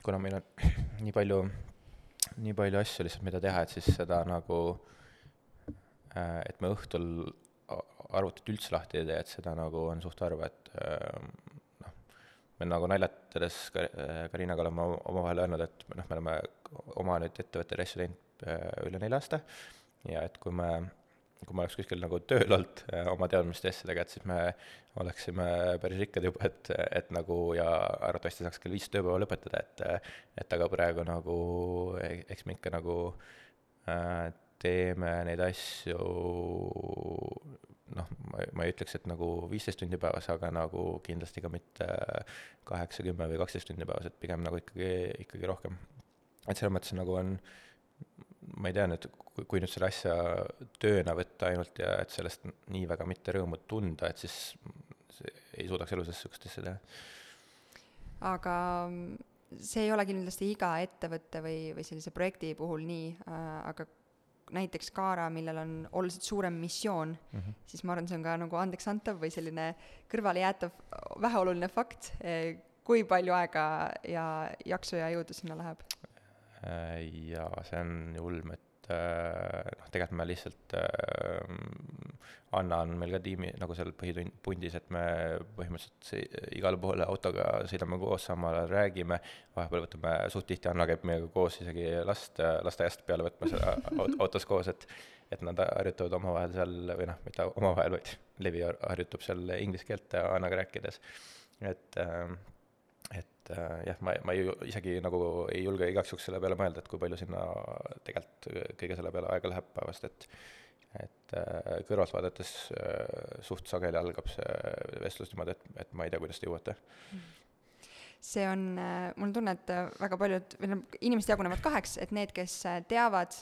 kuna meil on nii palju, nii palju asju lihtsalt, mida teha, et siis seda nagu äh,, et me õhtul arvutit üldse lahti ei tee, et seda nagu on suht harva, et äh, noh, me nagu naljatades Karinaga oleme omavahel öelnud, et noh, me oleme oma nüüd ettevõtteid asju teinud äh, üle nelja aasta ja et kui me kui ma oleks kuskil nagu tööl olnud äh, oma teadmiste asjadega, et siis me oleksime päris rikkad juba, et, et nagu ja arvatavasti saaks kell viis tööpäeva lõpetada, et et aga praegu nagu eks me ikka nagu äh, teeme neid asju noh, ma, ma ei ütleks, et nagu viisteist tundi päevas, aga nagu kindlasti ka mitte kaheksa, kümme või kaksteist tundi päevas, et pigem nagu ikkagi, ikkagi rohkem. et selles mõttes nagu on ma ei tea nüüd, kui, nüüd selle asja tööna võtta ainult ja et sellest nii väga mitte rõõmu tunda, et siis ei suudaks elu sees niisugust asja teha. aga see ei ole kindlasti iga ettevõtte või, või sellise projekti puhul nii äh,, aga näiteks Kaara, millel on oluliselt suurem missioon mm, -hmm. siis ma arvan, see on ka nagu andeksantav või selline kõrvalejäetav väheoluline fakt, kui palju aega ja jaksu ja jõudu sinna läheb Äh, ja see on ulm, et äh, noh, tegelikult me lihtsalt äh,, Anna on meil ka tiimi nagu seal põhitund, pundis, et me põhimõtteliselt igale poole autoga sõidame koos, samal ajal räägime, vahepeal võtame, suht tihti Anna käib meiega koos isegi last lasteaiast peale võtmas autos koos, et et nad harjutavad omavahel seal, või noh, mitte omavahel, vaid Levi harjutab seal inglise keelt Annaga rääkides, et äh, et äh, jah, ma, ma ei, isegi nagu ei julge igaks juhuks selle peale mõelda, et kui palju sinna tegelikult kõige selle peale aega läheb päevast, et et äh, kõrvalt vaadates äh, suht sageli algab see vestlus niimoodi, et, et ma ei tea, kuidas te jõuate. See on, mul on tunne, et väga paljud, või noh, inimesed jagunevad kaheks, et need, kes teavad,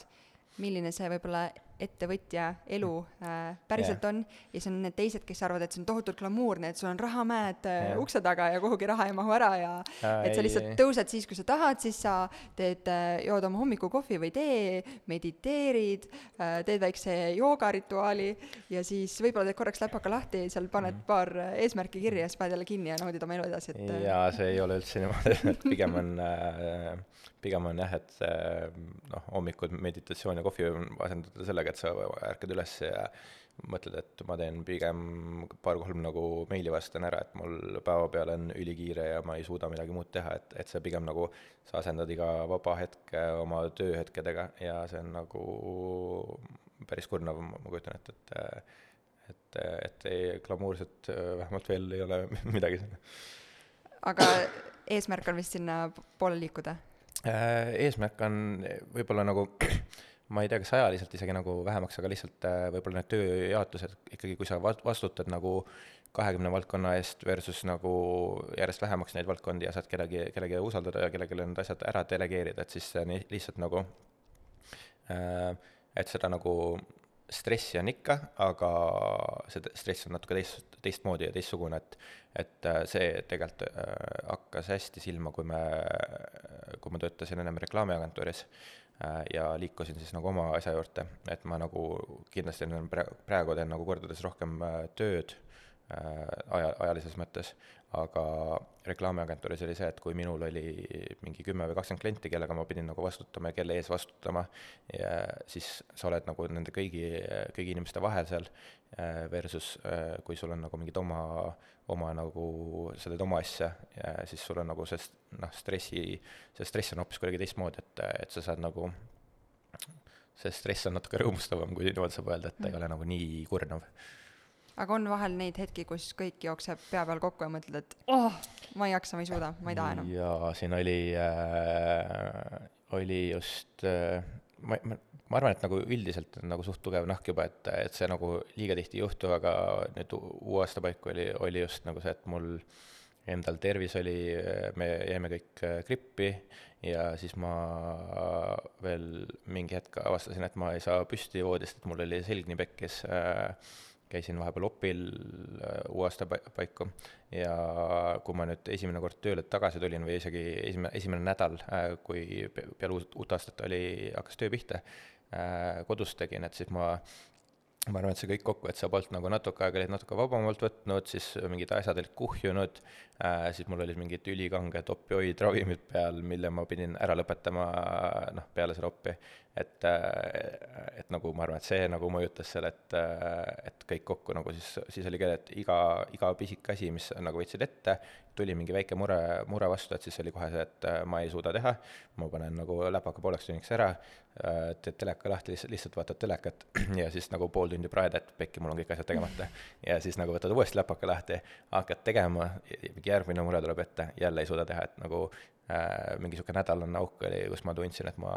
milline see võib-olla ettevõtja elu äh, päriselt yeah. on ja siis on need teised, kes arvavad, et see on tohutult glamuurne, et sul on rahamäed äh, yeah. ukse taga ja kuhugi raha ei mahu ära ja äh, et sa lihtsalt tõused siis, kui sa tahad, siis sa teed äh,, jood oma hommikukohvi või tee, mediteerid äh,, teed väikse joogarituaali ja siis võib-olla teed korraks läpaka lahti, seal paned mm. paar eesmärki kirja ja siis paned jälle kinni ja naudid oma elu edasi, et äh, jaa, see ei ole üldse niimoodi, et pigem on äh, pigem on jah, et äh, noh, hommikud meditatsioon ja kohvi asendada sellega, et sa ärkad üles ja mõtled, et ma teen pigem paar-kolm nagu meili vastan ära, et mul päevapeal on ülikiire ja ma ei suuda midagi muud teha, et, et see pigem nagu, sa asendad iga vaba hetke oma tööhetkedega ja see on nagu päris kurnav, ma kujutan ette, et et, et ei, glamuurset vähemalt veel ei ole midagi. aga eesmärk on vist sinna poole liikuda? Äh, eesmärk on võib-olla nagu ma ei tea, kas ajaliselt isegi nagu vähemaks, aga lihtsalt äh, võib-olla need tööjaotused ikkagi, kui sa vastutad nagu kahekümne valdkonna eest versus nagu järjest vähemaks neid valdkondi ja saad kedagi, kellegi usaldada ja kellelegi need asjad ära delegeerida, et siis on lihtsalt nagu, äh, et seda nagu stressi on ikka, aga see stress on natuke teist, teistmoodi ja teistsugune, et et äh, see tegelikult hakkas hästi silma, kui me, kui ma töötasin ennem reklaamiagentuuris, ja liikusin siis nagu oma asja juurde, et ma nagu kindlasti teen praegu, praegu teen nagu kordades rohkem äh, tööd aja, ajalises mõttes, aga reklaamiagentuuris oli see, et kui minul oli mingi kümme või kakskümmend klienti, kellega ma pidin nagu vastutama ja kelle ees vastutama, siis sa oled nagu nende kõigi, kõigi inimeste vahel seal, versus kui sul on nagu mingid oma oma nagu, sa teed oma asja ja siis sul on nagu see noh, stressi, see stress on hoopis kuidagi teistmoodi, et, et sa saad nagu, see stress on natuke rõõmustavam, kui niimoodi saab öelda, et ta mm. ei ole nagu nii kurnav. Aga on vahel neid hetki, kus kõik jookseb pea peal kokku ja mõtled, et oh, ma ei jaksa, ma ei suuda, ma ei taha enam? jaa, siin oli äh,, oli just äh, ma, ma, ma arvan, et nagu üldiselt on nagu suht tugev nahk juba, et, et see nagu liiga tihti ei juhtu, aga nüüd uue aasta paiku oli, oli just nagu see, et mul endal tervis oli, me jäime kõik äh, grippi ja siis ma veel mingi hetk avastasin, et ma ei saa püsti voodist, et mul oli selg nii pekkis äh, käisin vahepeal opil äh, uue aasta paiku. Ja kui ma nüüd esimene kord tööle tagasi tulin või isegi esimene, esimene nädal, kui peale uut, uut aastat oli, hakkas töö pihta, Äh, kodus tegin, et siis ma ma arvan, et see kõik kokku, et sa polnud nagu natuke aega olid natuke vabamalt võtnud, siis mingid asjad olid kuhjunud äh,, siis mul olid mingid ülikanged opioidravimid peal, mille ma pidin ära lõpetama noh, peale seda opi. et äh,, et nagu ma arvan, et see nagu mõjutas seal, et, äh, et kõik kokku nagu siis, siis oli ka, et iga, iga pisike asi, mis nagu võtsid ette, tuli mingi väike mure, mure vastu, et siis oli kohe see, et äh, ma ei suuda teha, ma panen nagu läpaka pooleks tunniks ära, teed teleka lahti, lihtsalt, lihtsalt vaatad telekat ja siis nagu pool tundi praed, et pekki, mul on kõik asjad tegemata. ja siis nagu võtad uuesti läpaka lahti, hakkad tegema, mingi järgmine mure tuleb ette, jälle ei suuda teha, et nagu äh, mingi niisugune nädalane auk oli, kus ma tundsin, et ma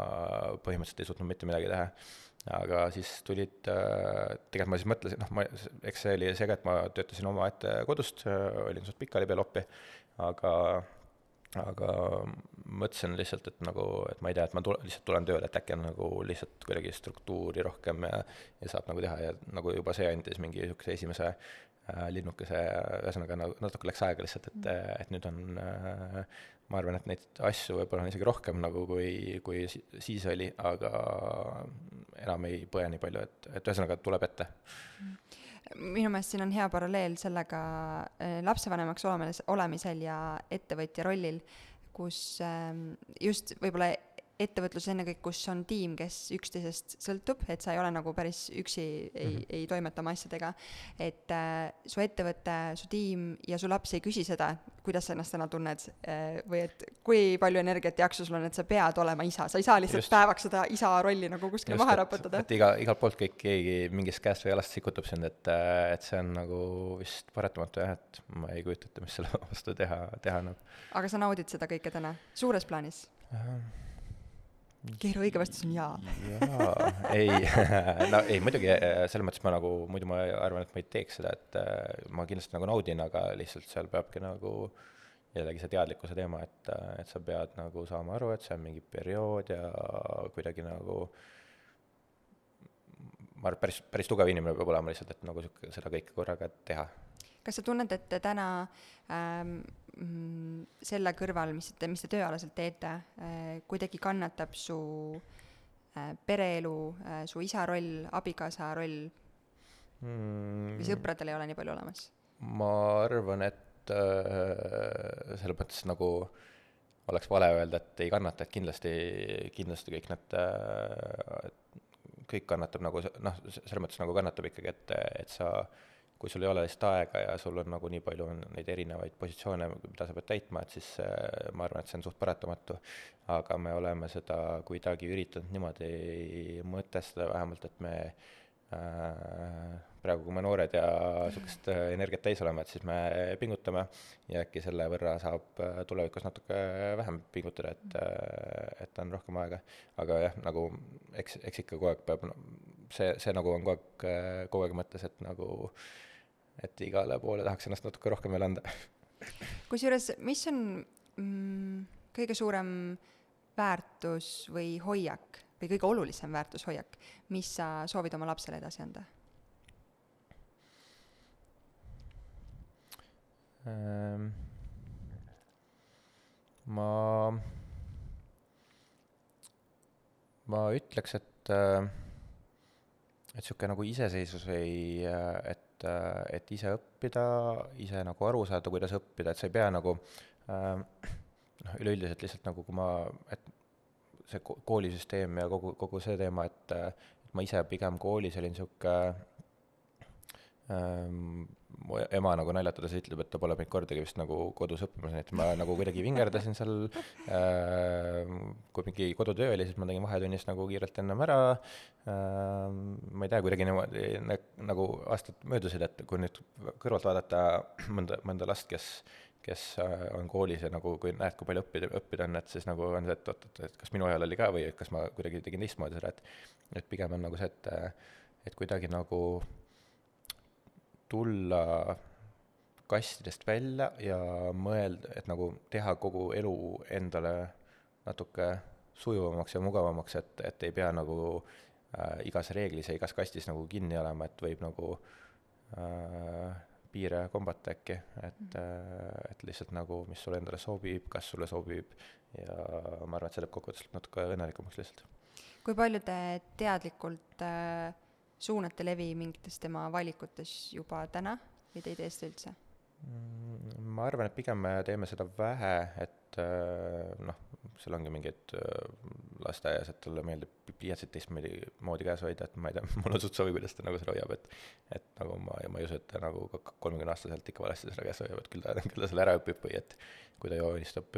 põhimõtteliselt ei suutnud mitte midagi teha. Aga siis tulid äh,, tegelikult ma siis mõtlesin, noh, ma, eks see oli see ka, et ma töötasin omaette kodust, äh, olin suht pikali peale oppi, aga, aga mõtlesin lihtsalt, et nagu, et ma ei tea, et ma tule, lihtsalt tulen tööle, et äkki on nagu lihtsalt kuidagi struktuuri rohkem ja, ja saab nagu teha. Ja nagu juba see andis mingi niisuguse esimese linnukese, ühesõnaga natuke läks aega lihtsalt, et, et nüüd on äh, ma arvan, et neid asju võib-olla on isegi rohkem nagu, kui, kui siis oli, aga enam ei põe nii palju, et, et ühesõnaga tuleb ette. minu meelest siin on hea paralleel sellega äh, lapsevanemaks olemis, olemisel ja ettevõtja rollil, kus äh, just võib-olla ettevõtlus ennekõike, kus on tiim, kes üksteisest sõltub, et sa ei ole nagu päris üksi, ei mm, -hmm. ei toimeta oma asjadega. et äh, su ettevõte, su tiim ja su laps ei küsi seda, kuidas sa ennast täna tunned äh, või et kui palju energiat ja jaksu sul on, et sa pead olema isa, sa ei saa lihtsalt Just. päevaks seda isa rolli nagu kuskile maha raputada. et iga, igalt poolt kõik, keegi mingist käest või jalast sikutab sind, et, äh, et see on nagu vist paratamatu jah, et ma ei kujuta ette, mis selle vastu teha, teha annab. aga sa naudid seda kõike täna, suures plaanis keeru õige vastus on jaa. jaa, ei no ei muidugi äh, selles mõttes ma nagu, muidu ma arvan, et ma ei teeks seda, et äh, ma kindlasti nagu naudin, aga lihtsalt seal peabki nagu jällegi see teadlikkuse teema, et, äh, et sa pead nagu saama aru, et see on mingi periood ja kuidagi nagu ma arvan, päris, päris tugev inimene peab olema lihtsalt, et nagu sihuke, seda kõike korraga teha. Kas sa tunned, et täna ähm, Mm, selle kõrval, mis te, mis te tööalaselt teete, äh, kuidagi kannatab su äh, pereelu, äh, su isa roll, abikaasa roll mm. või sõpradel ei ole nii palju olemas? ma arvan, et äh, selles mõttes nagu oleks vale öelda, et ei kannata, et kindlasti, kindlasti kõik need äh,, kõik kannatab nagu noh, selles mõttes nagu kannatab ikkagi, et, et sa äh, kui sul ei ole lihtsalt aega ja sul on nagu nii palju on neid erinevaid positsioone, mida sa pead täitma, et siis äh, ma arvan, et see on suht paratamatu. aga me oleme seda kuidagi üritanud niimoodi mõtestada vähemalt, et me äh, praegu, kui me noored ja niisugust äh, energiat täis oleme, et siis me pingutame ja äkki selle võrra saab äh, tulevikus natuke vähem pingutada, et, et on rohkem aega. aga jah, nagu eks, eks ikka kogu aeg peab see, see nagu on kogu aeg, kogu aeg mõttes, et nagu äh, et igale poole tahaks ennast natuke rohkem veel anda. kusjuures, mis on mm, kõige suurem väärtus või hoiak või kõige olulisem väärtushoiak, mis sa soovid oma lapsele edasi anda ähm,? ma, ma ütleks, et äh, et niisugune nagu iseseisvus või et, et ise õppida, ise nagu aru saada, kuidas õppida, et sa ei pea nagu äh, noh, üleüldiselt lihtsalt nagu kui ma, et see koolisüsteem ja kogu, kogu see teema, et, et ma ise pigem koolis olin niisugune ähm, mu ema nagu naljatades ütleb, et ta pole mind kordagi vist nagu kodus õppimas näinud, ma nagu kuidagi vingerdasin seal äh,, kui mingi kodutöö oli, siis ma tegin vahetunnis nagu kiirelt ennem ära. Äh,, ma ei tea, kuidagi niimoodi nagu aastad möödusid, et kui nüüd kõrvalt vaadata mõnda, mõnda last, kes kes äh, on koolis ja nagu kui näed, kui palju õppida, õppida on, et siis nagu on see, et oot-oot, et kas minu ajal oli ka või kas ma kuidagi tegin teistmoodi seda, et et pigem on nagu see, et et kuidagi nagu tulla kastidest välja ja mõelda, et nagu teha kogu elu endale natuke sujuvamaks ja mugavamaks, et, et ei pea nagu äh, igas reeglis ja igas kastis nagu kinni olema, et võib nagu äh, piire kombata äkki, et äh,, et lihtsalt nagu, mis sulle endale sobib, kas sulle sobib ja ma arvan, et see teeb kokkuvõttes natuke õnnelikumaks lihtsalt. kui palju te teadlikult äh suunate levi mingites tema valikutes juba täna või te ei tee seda üldse? Mm, ma arvan, et pigem me teeme seda vähe, et äh, noh, seal ongi mingid äh, lasteaias, et talle meeldib pliiatsit teistmoodi moodi käes hoida, et ma ei tea, mul on suht sobi, kuidas ta nagu seda hoiab, et et nagu ma, ma ei usu, et ta nagu kolmekümneaastaselt ikka valesti seda käes hoiab, et küll ta, küll ta selle ära õpib või et kui ta joonistab,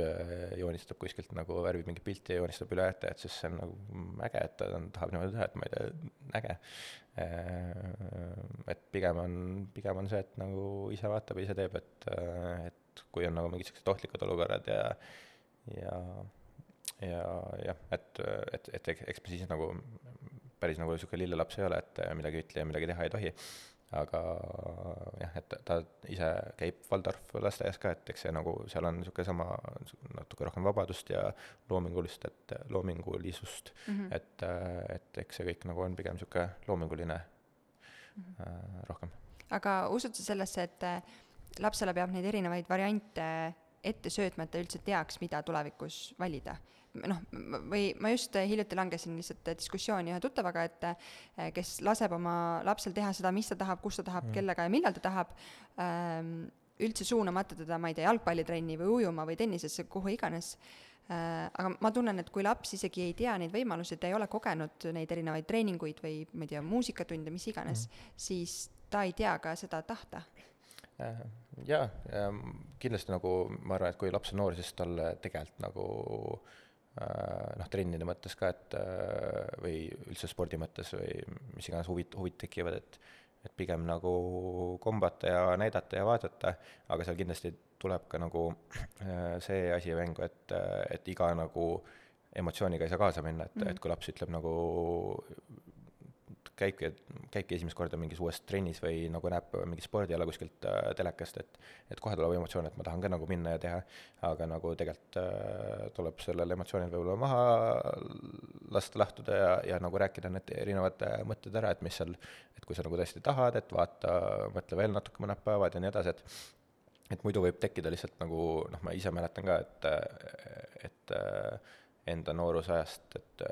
joonistab kuskilt nagu värvib mingit pilti ja joonistab üle ääte, et siis see on nagu äge, et ta tahab niimoodi teha, et ma ei tea, äge. Et pigem on, pigem on see, et nagu ise vaatab ise teeb, et, et kui on nagu mingid siuksed ohtlikud olukorrad ja, ja ja jah, et, et, et eks me siis nagu päris nagu niisugune lillelaps ei ole, et midagi ütle ja midagi teha ei tohi, aga jah, et ta ise käib Waldorf lasteaias ka, et eks see nagu, seal on niisugune sama, natuke rohkem vabadust ja loomingulist, et loomingulisust mm, -hmm. et, et eks see kõik nagu on pigem niisugune loominguline mm -hmm. äh, rohkem. aga usud sa sellesse, et lapsele peab neid erinevaid variante ette söötma, et ta üldse teaks, mida tulevikus valida? noh, või ma just hiljuti langesin lihtsalt diskussiooni ühe tuttavaga, et eh, kes laseb oma lapsel teha seda, mis ta tahab, kus ta tahab mm., kellega ja millal ta tahab ähm,, üldse suunamata teda, ma ei tea, jalgpallitrenni või ujuma või tennisesse, kuhu iganes äh,, aga ma tunnen, et kui laps isegi ei tea neid võimalusi, ta ei ole kogenud neid erinevaid treeninguid või ma ei tea, muusikatunde, mis iganes mm., siis ta ei tea ka seda tahta jaa, kindlasti nagu ma arvan, et kui laps on noor, siis talle tegelikult nagu äh, Äh, noh, trennide mõttes ka, et äh, või üldse spordi mõttes või mis iganes huvid, huvid tekivad, et et pigem nagu kombata ja näidata ja vaadata, aga seal kindlasti tuleb ka nagu äh, see asi mängu, et, et iga nagu emotsiooniga ei saa kaasa minna, et mm, -hmm. et kui laps ütleb nagu käibki, käibki esimest korda mingis uues trennis või nagu näeb mingit spordiala kuskilt äh, telekast, et et kohe tuleb emotsioon, et ma tahan ka nagu minna ja teha, aga nagu tegelikult äh, tuleb sellel emotsioonil võib-olla maha lasta lahtuda ja, ja nagu rääkida need erinevad äh, mõtted ära, et mis seal, et kui sa nagu tõesti tahad, et vaata, mõtle veel natuke mõned päevad ja nii edasi, et et muidu võib tekkida lihtsalt nagu noh, ma ise mäletan ka, et, et enda noorusajast, et,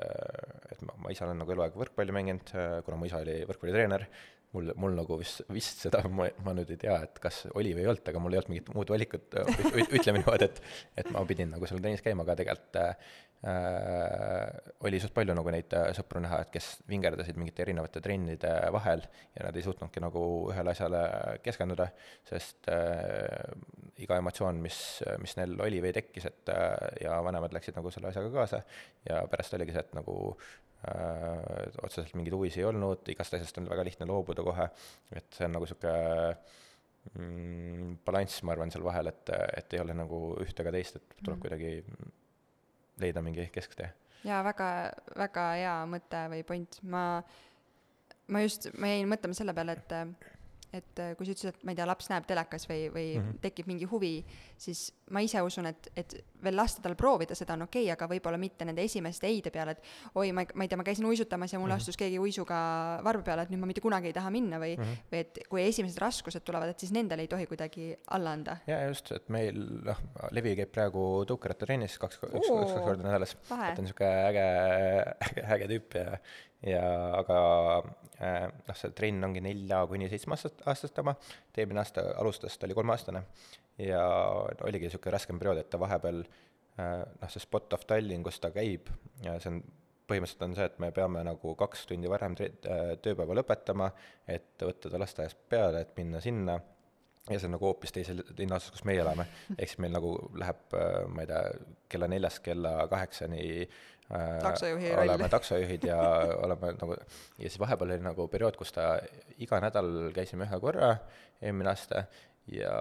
et ma, ma ise olen nagu eluaeg võrkpalli mänginud, kuna mu isa oli võrkpallitreener, mul, mul nagu vist, vist seda, ma, ma nüüd ei tea, et kas oli või ei olnud, aga mul ei olnud mingit muud valikut, ütleme niimoodi, et et ma pidin nagu seal trennis käima, aga tegelikult äh, oli suht palju nagu neid äh, sõpru näha, et kes vingerdasid mingite erinevate trennide vahel ja nad ei suutnudki nagu ühele asjale keskenduda, sest äh, iga emotsioon, mis, mis neil oli või tekkis, et äh, ja vanemad läksid nagu selle asjaga kaasa ja pärast oligi see, et nagu äh, otseselt mingeid huvisid ei olnud, igast asjast on väga lihtne loobuda kohe, et see on nagu niisugune mm, balanss, ma arvan, seal vahel, et, et ei ole nagu ühte ega teist, et tuleb mm. kuidagi leida mingi kesktee. jaa, väga, väga hea mõte või point, ma, ma just, ma jäin mõtlema selle peale, et et äh, kui sa ütlesid, et ma ei tea, laps näeb telekas või, või mm -hmm. tekib mingi huvi, siis ma ise usun, et, et veel lasta tal proovida seda on okei okay,, aga võib-olla mitte nende esimeste ei-de peale, et oi, ma, ma ei tea, ma käisin uisutamas ja mulle mm -hmm. astus keegi uisuga varba peale, et nüüd ma mitte kunagi ei taha minna või mm, -hmm. või et kui esimesed raskused tulevad, et siis nendele ei tohi kuidagi alla anda. jaa, just, et meil noh, Levi käib praegu tõukerattarennis kaks, üks, üks, kaks korda nädalas. et on niisugune äge, äge, äge tüüp ja ja aga äh, noh, see trenn ongi nelja kuni seitsme aastast, aastast oma, eelmine aasta alustas, ta oli kolmeaastane. Ja no, oligi niisugune raskem periood, et ta vahepeal äh, noh, see Spot of Tallinn, kus ta käib, see on põhimõtteliselt on see, et me peame nagu kaks tundi varem äh, tööpäeva lõpetama, et võtta ta lasteaiast peale, et minna sinna. Ja see on nagu hoopis teisel linnaosas, kus meie elame, ehk siis meil nagu läheb, ma ei tea, kella neljast kella kaheksani taksojuhi roll. oleme taksojuhid ja oleme nagu, ja siis vahepeal oli nagu periood, kus ta iga nädal käisime ühe korra, eelmine aasta, ja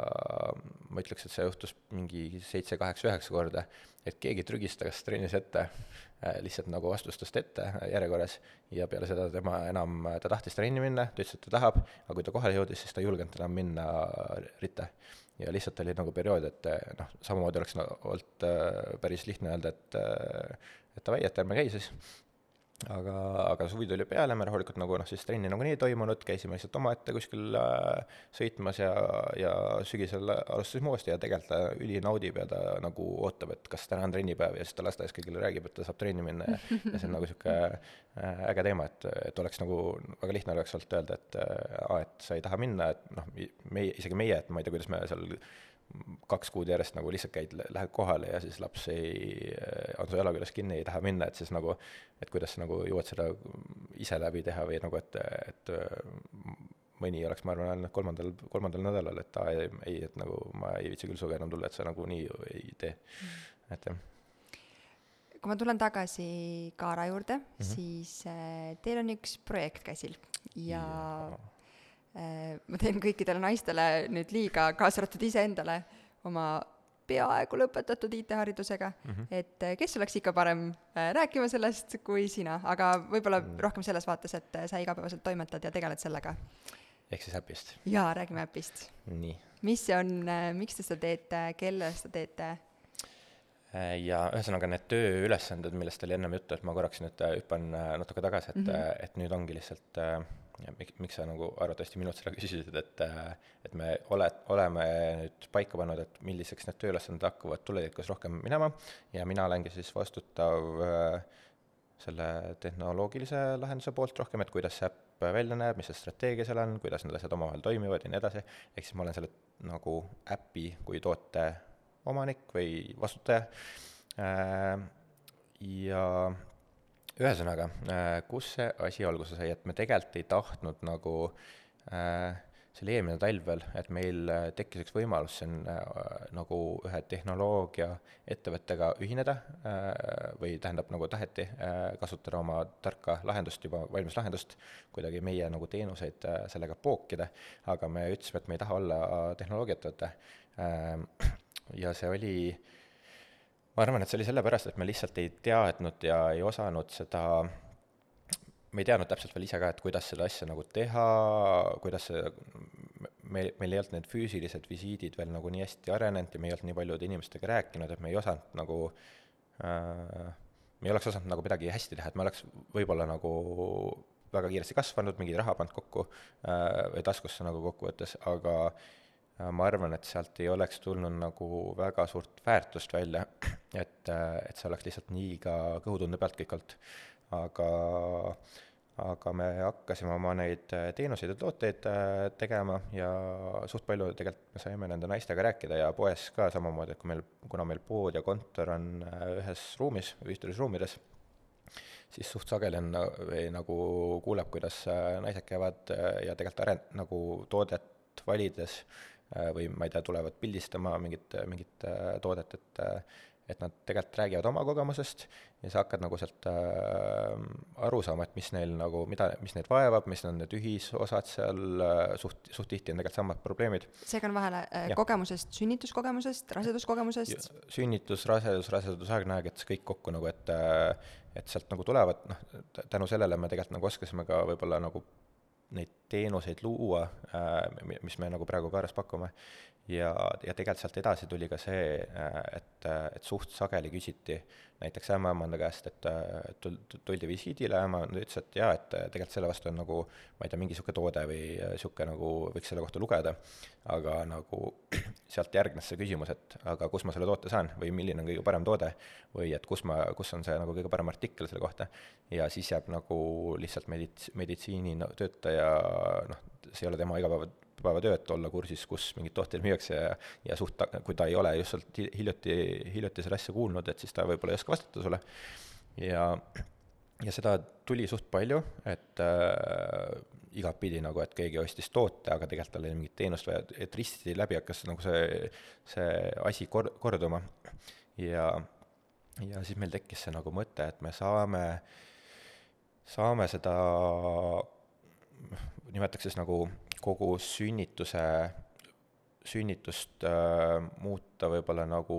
ma ütleks, et see juhtus mingi seitse, kaheksa, üheksa korda, et keegi trügistas trennis ette äh, lihtsalt nagu vastustest ette järjekorras ja peale seda tema enam, ta tahtis trenni minna, ta ütles, et ta tahab, aga kui ta kohale jõudis, siis ta ei julgenud enam minna ritta. ja lihtsalt oli nagu periood, et noh, samamoodi oleks nagu olnud äh, päris lihtne öelda, et et davai, et ärme käi siis. aga, aga suvi tuli peale, me rahulikult nagu noh, siis trenni nagunii ei toimunud, käisime lihtsalt omaette kuskil äh, sõitmas ja, ja sügisel alustasime uuesti ja tegelikult ta ülinaudib ja ta nagu ootab, et kas täna on trennipäev ja siis ta lasteaias kõigile räägib, et ta saab trenni minna ja, ja see on nagu niisugune äh, äge teema, et, et oleks nagu, väga lihtne oleks olnud öelda, et äh, aa, et sa ei taha minna, et noh, meie, isegi meie, et ma ei tea, kuidas me seal kaks kuud järjest nagu lihtsalt käid, lähed kohale ja siis laps ei, on su jala küljes kinni, ei taha minna, et siis nagu, et kuidas sa nagu jõuad seda ise läbi teha või nagu, et, et mõni oleks, ma arvan, öelnud kolmandal, kolmandal nädalal, et aa, ei, et nagu ma ei viitsi küll sinuga enam tulla, et sa nagunii ju ei tee mm., et jah kui ma tulen tagasi Kaara juurde mm, -hmm. siis äh, teil on üks projekt käsil ja, ja ma teen kõikidele naistele nüüd liiga, kaasa arvatud iseendale, oma peaaegu lõpetatud IT-haridusega mm, -hmm. et äh, kes oleks ikka parem äh, rääkima sellest kui sina, aga võib-olla mm. rohkem selles vaates, et sa igapäevaselt toimetad ja tegeled sellega. ehk siis äpist? jaa, räägime äpist. mis see on, miks te seda teete, kellele seda teete? ja ühesõnaga need tööülesanded, millest oli ennem juttu, et ma korraks nüüd hüppan natuke tagasi, et mm, -hmm. et nüüd ongi lihtsalt äh, ja miks, miks sa nagu arvatavasti minult seda küsisid, et et me ole, oleme nüüd paika pannud, et milliseks need tööülesanded hakkavad tulevikus rohkem minema. Ja mina olengi siis vastutav äh, selle tehnoloogilise lahenduse poolt rohkem, et kuidas see äpp välja näeb, mis see strateegia seal on, kuidas need asjad omavahel toimivad ja nii edasi, ehk siis ma olen selle nagu äpi kui toote omanik või vastutaja. Äh, ja ühesõnaga, äh, kus see asi alguse sai, et me tegelikult ei tahtnud nagu äh, see oli eelmine talv veel, et meil äh, tekkis üks võimalus siin äh, nagu ühe tehnoloogiaettevõttega ühineda äh, või tähendab, nagu taheti äh, kasutada oma tarka lahendust, juba valmis lahendust, kuidagi meie nagu teenuseid äh, sellega pookida, aga me ütlesime, et me ei taha olla tehnoloogiaettevõte äh,. ja see oli äh, ma arvan, et see oli sellepärast, et me lihtsalt ei teadnud ja ei osanud seda, me ei teadnud täpselt veel ise ka, et kuidas seda asja nagu teha, kuidas see, meil, meil ei olnud need füüsilised visiidid veel nagu nii hästi arenenud ja me ei olnud nii paljude inimestega rääkinud, et me ei osanud nagu äh, me ei oleks osanud nagu midagi hästi teha, et me oleks võib-olla nagu väga kiiresti kasvanud, mingit raha pannud kokku äh, või taskusse nagu kokkuvõttes, aga äh, ma arvan, et sealt ei oleks tulnud nagu väga suurt väärtust välja, et, et see oleks lihtsalt nii ka kõhutunde pealt kõik olnud. aga, aga me hakkasime oma neid teenuseid ja tooteid äh, tegema ja suht palju tegelikult me saime nende naistega rääkida ja poes ka samamoodi, et kui meil, kuna meil pood ja kontor on äh, ühes ruumis, ühistes ruumides, siis suht sageli on või nagu kuuleb, kuidas äh, naised käivad ja tegelikult aren-, nagu toodet valides Äh, või ma ei tea, tulevad pildistama mingit, mingit äh, toodet, et et nad tegelikult räägivad oma kogemusest ja sa hakkad nagu sealt äh, aru saama, et mis neil nagu, mida, mis neid vaevab, mis on need ühisosad seal äh,, suht, suht tihti on tegelikult samad probleemid. segan vahele äh,, kogemusest, sünnituskogemusest, raseduskogemusest? sünnitus, rasedus, rasedusaegne aeg, et see kõik kokku nagu, et et sealt nagu tulevad, noh, tänu sellele me tegelikult nagu oskasime ka võib-olla nagu neid teenuseid luua, mis me nagu praegu Kaaras pakume, ja, ja tegelikult sealt edasi tuli ka see, et, et suht sageli küsiti näiteks ämmaemanda käest, et, et tuldi visiidile, ämmaemand ütles, et jaa, et tegelikult selle vastu on nagu ma ei tea, mingi niisugune toode või niisugune nagu, võiks selle kohta lugeda, aga nagu sealt järgnes see küsimus, et aga kus ma selle toote saan või milline on kõige parem toode või et kus ma, kus on see nagu kõige parem artikkel selle kohta, ja siis jääb nagu lihtsalt medits-, meditsiinitöötaja noh, see ei ole tema igapäeva päevatöö, et olla kursis, kus mingeid tooteid müüakse ja, ja suht, kui ta ei ole just sealt hiljuti, hiljuti seda asja kuulnud, et siis ta võib-olla ei oska vastata sulle. ja, ja seda tuli suht palju, et äh, igatpidi nagu, et keegi ostis toote, aga tegelikult tal ole mingit teenust vaja, et risti läbi hakkas nagu see, see asi kor-, korduma. ja, ja siis meil tekkis see nagu mõte, et me saame, saame seda nimetaks siis nagu kogu sünnituse, sünnitust äh, muuta võib-olla nagu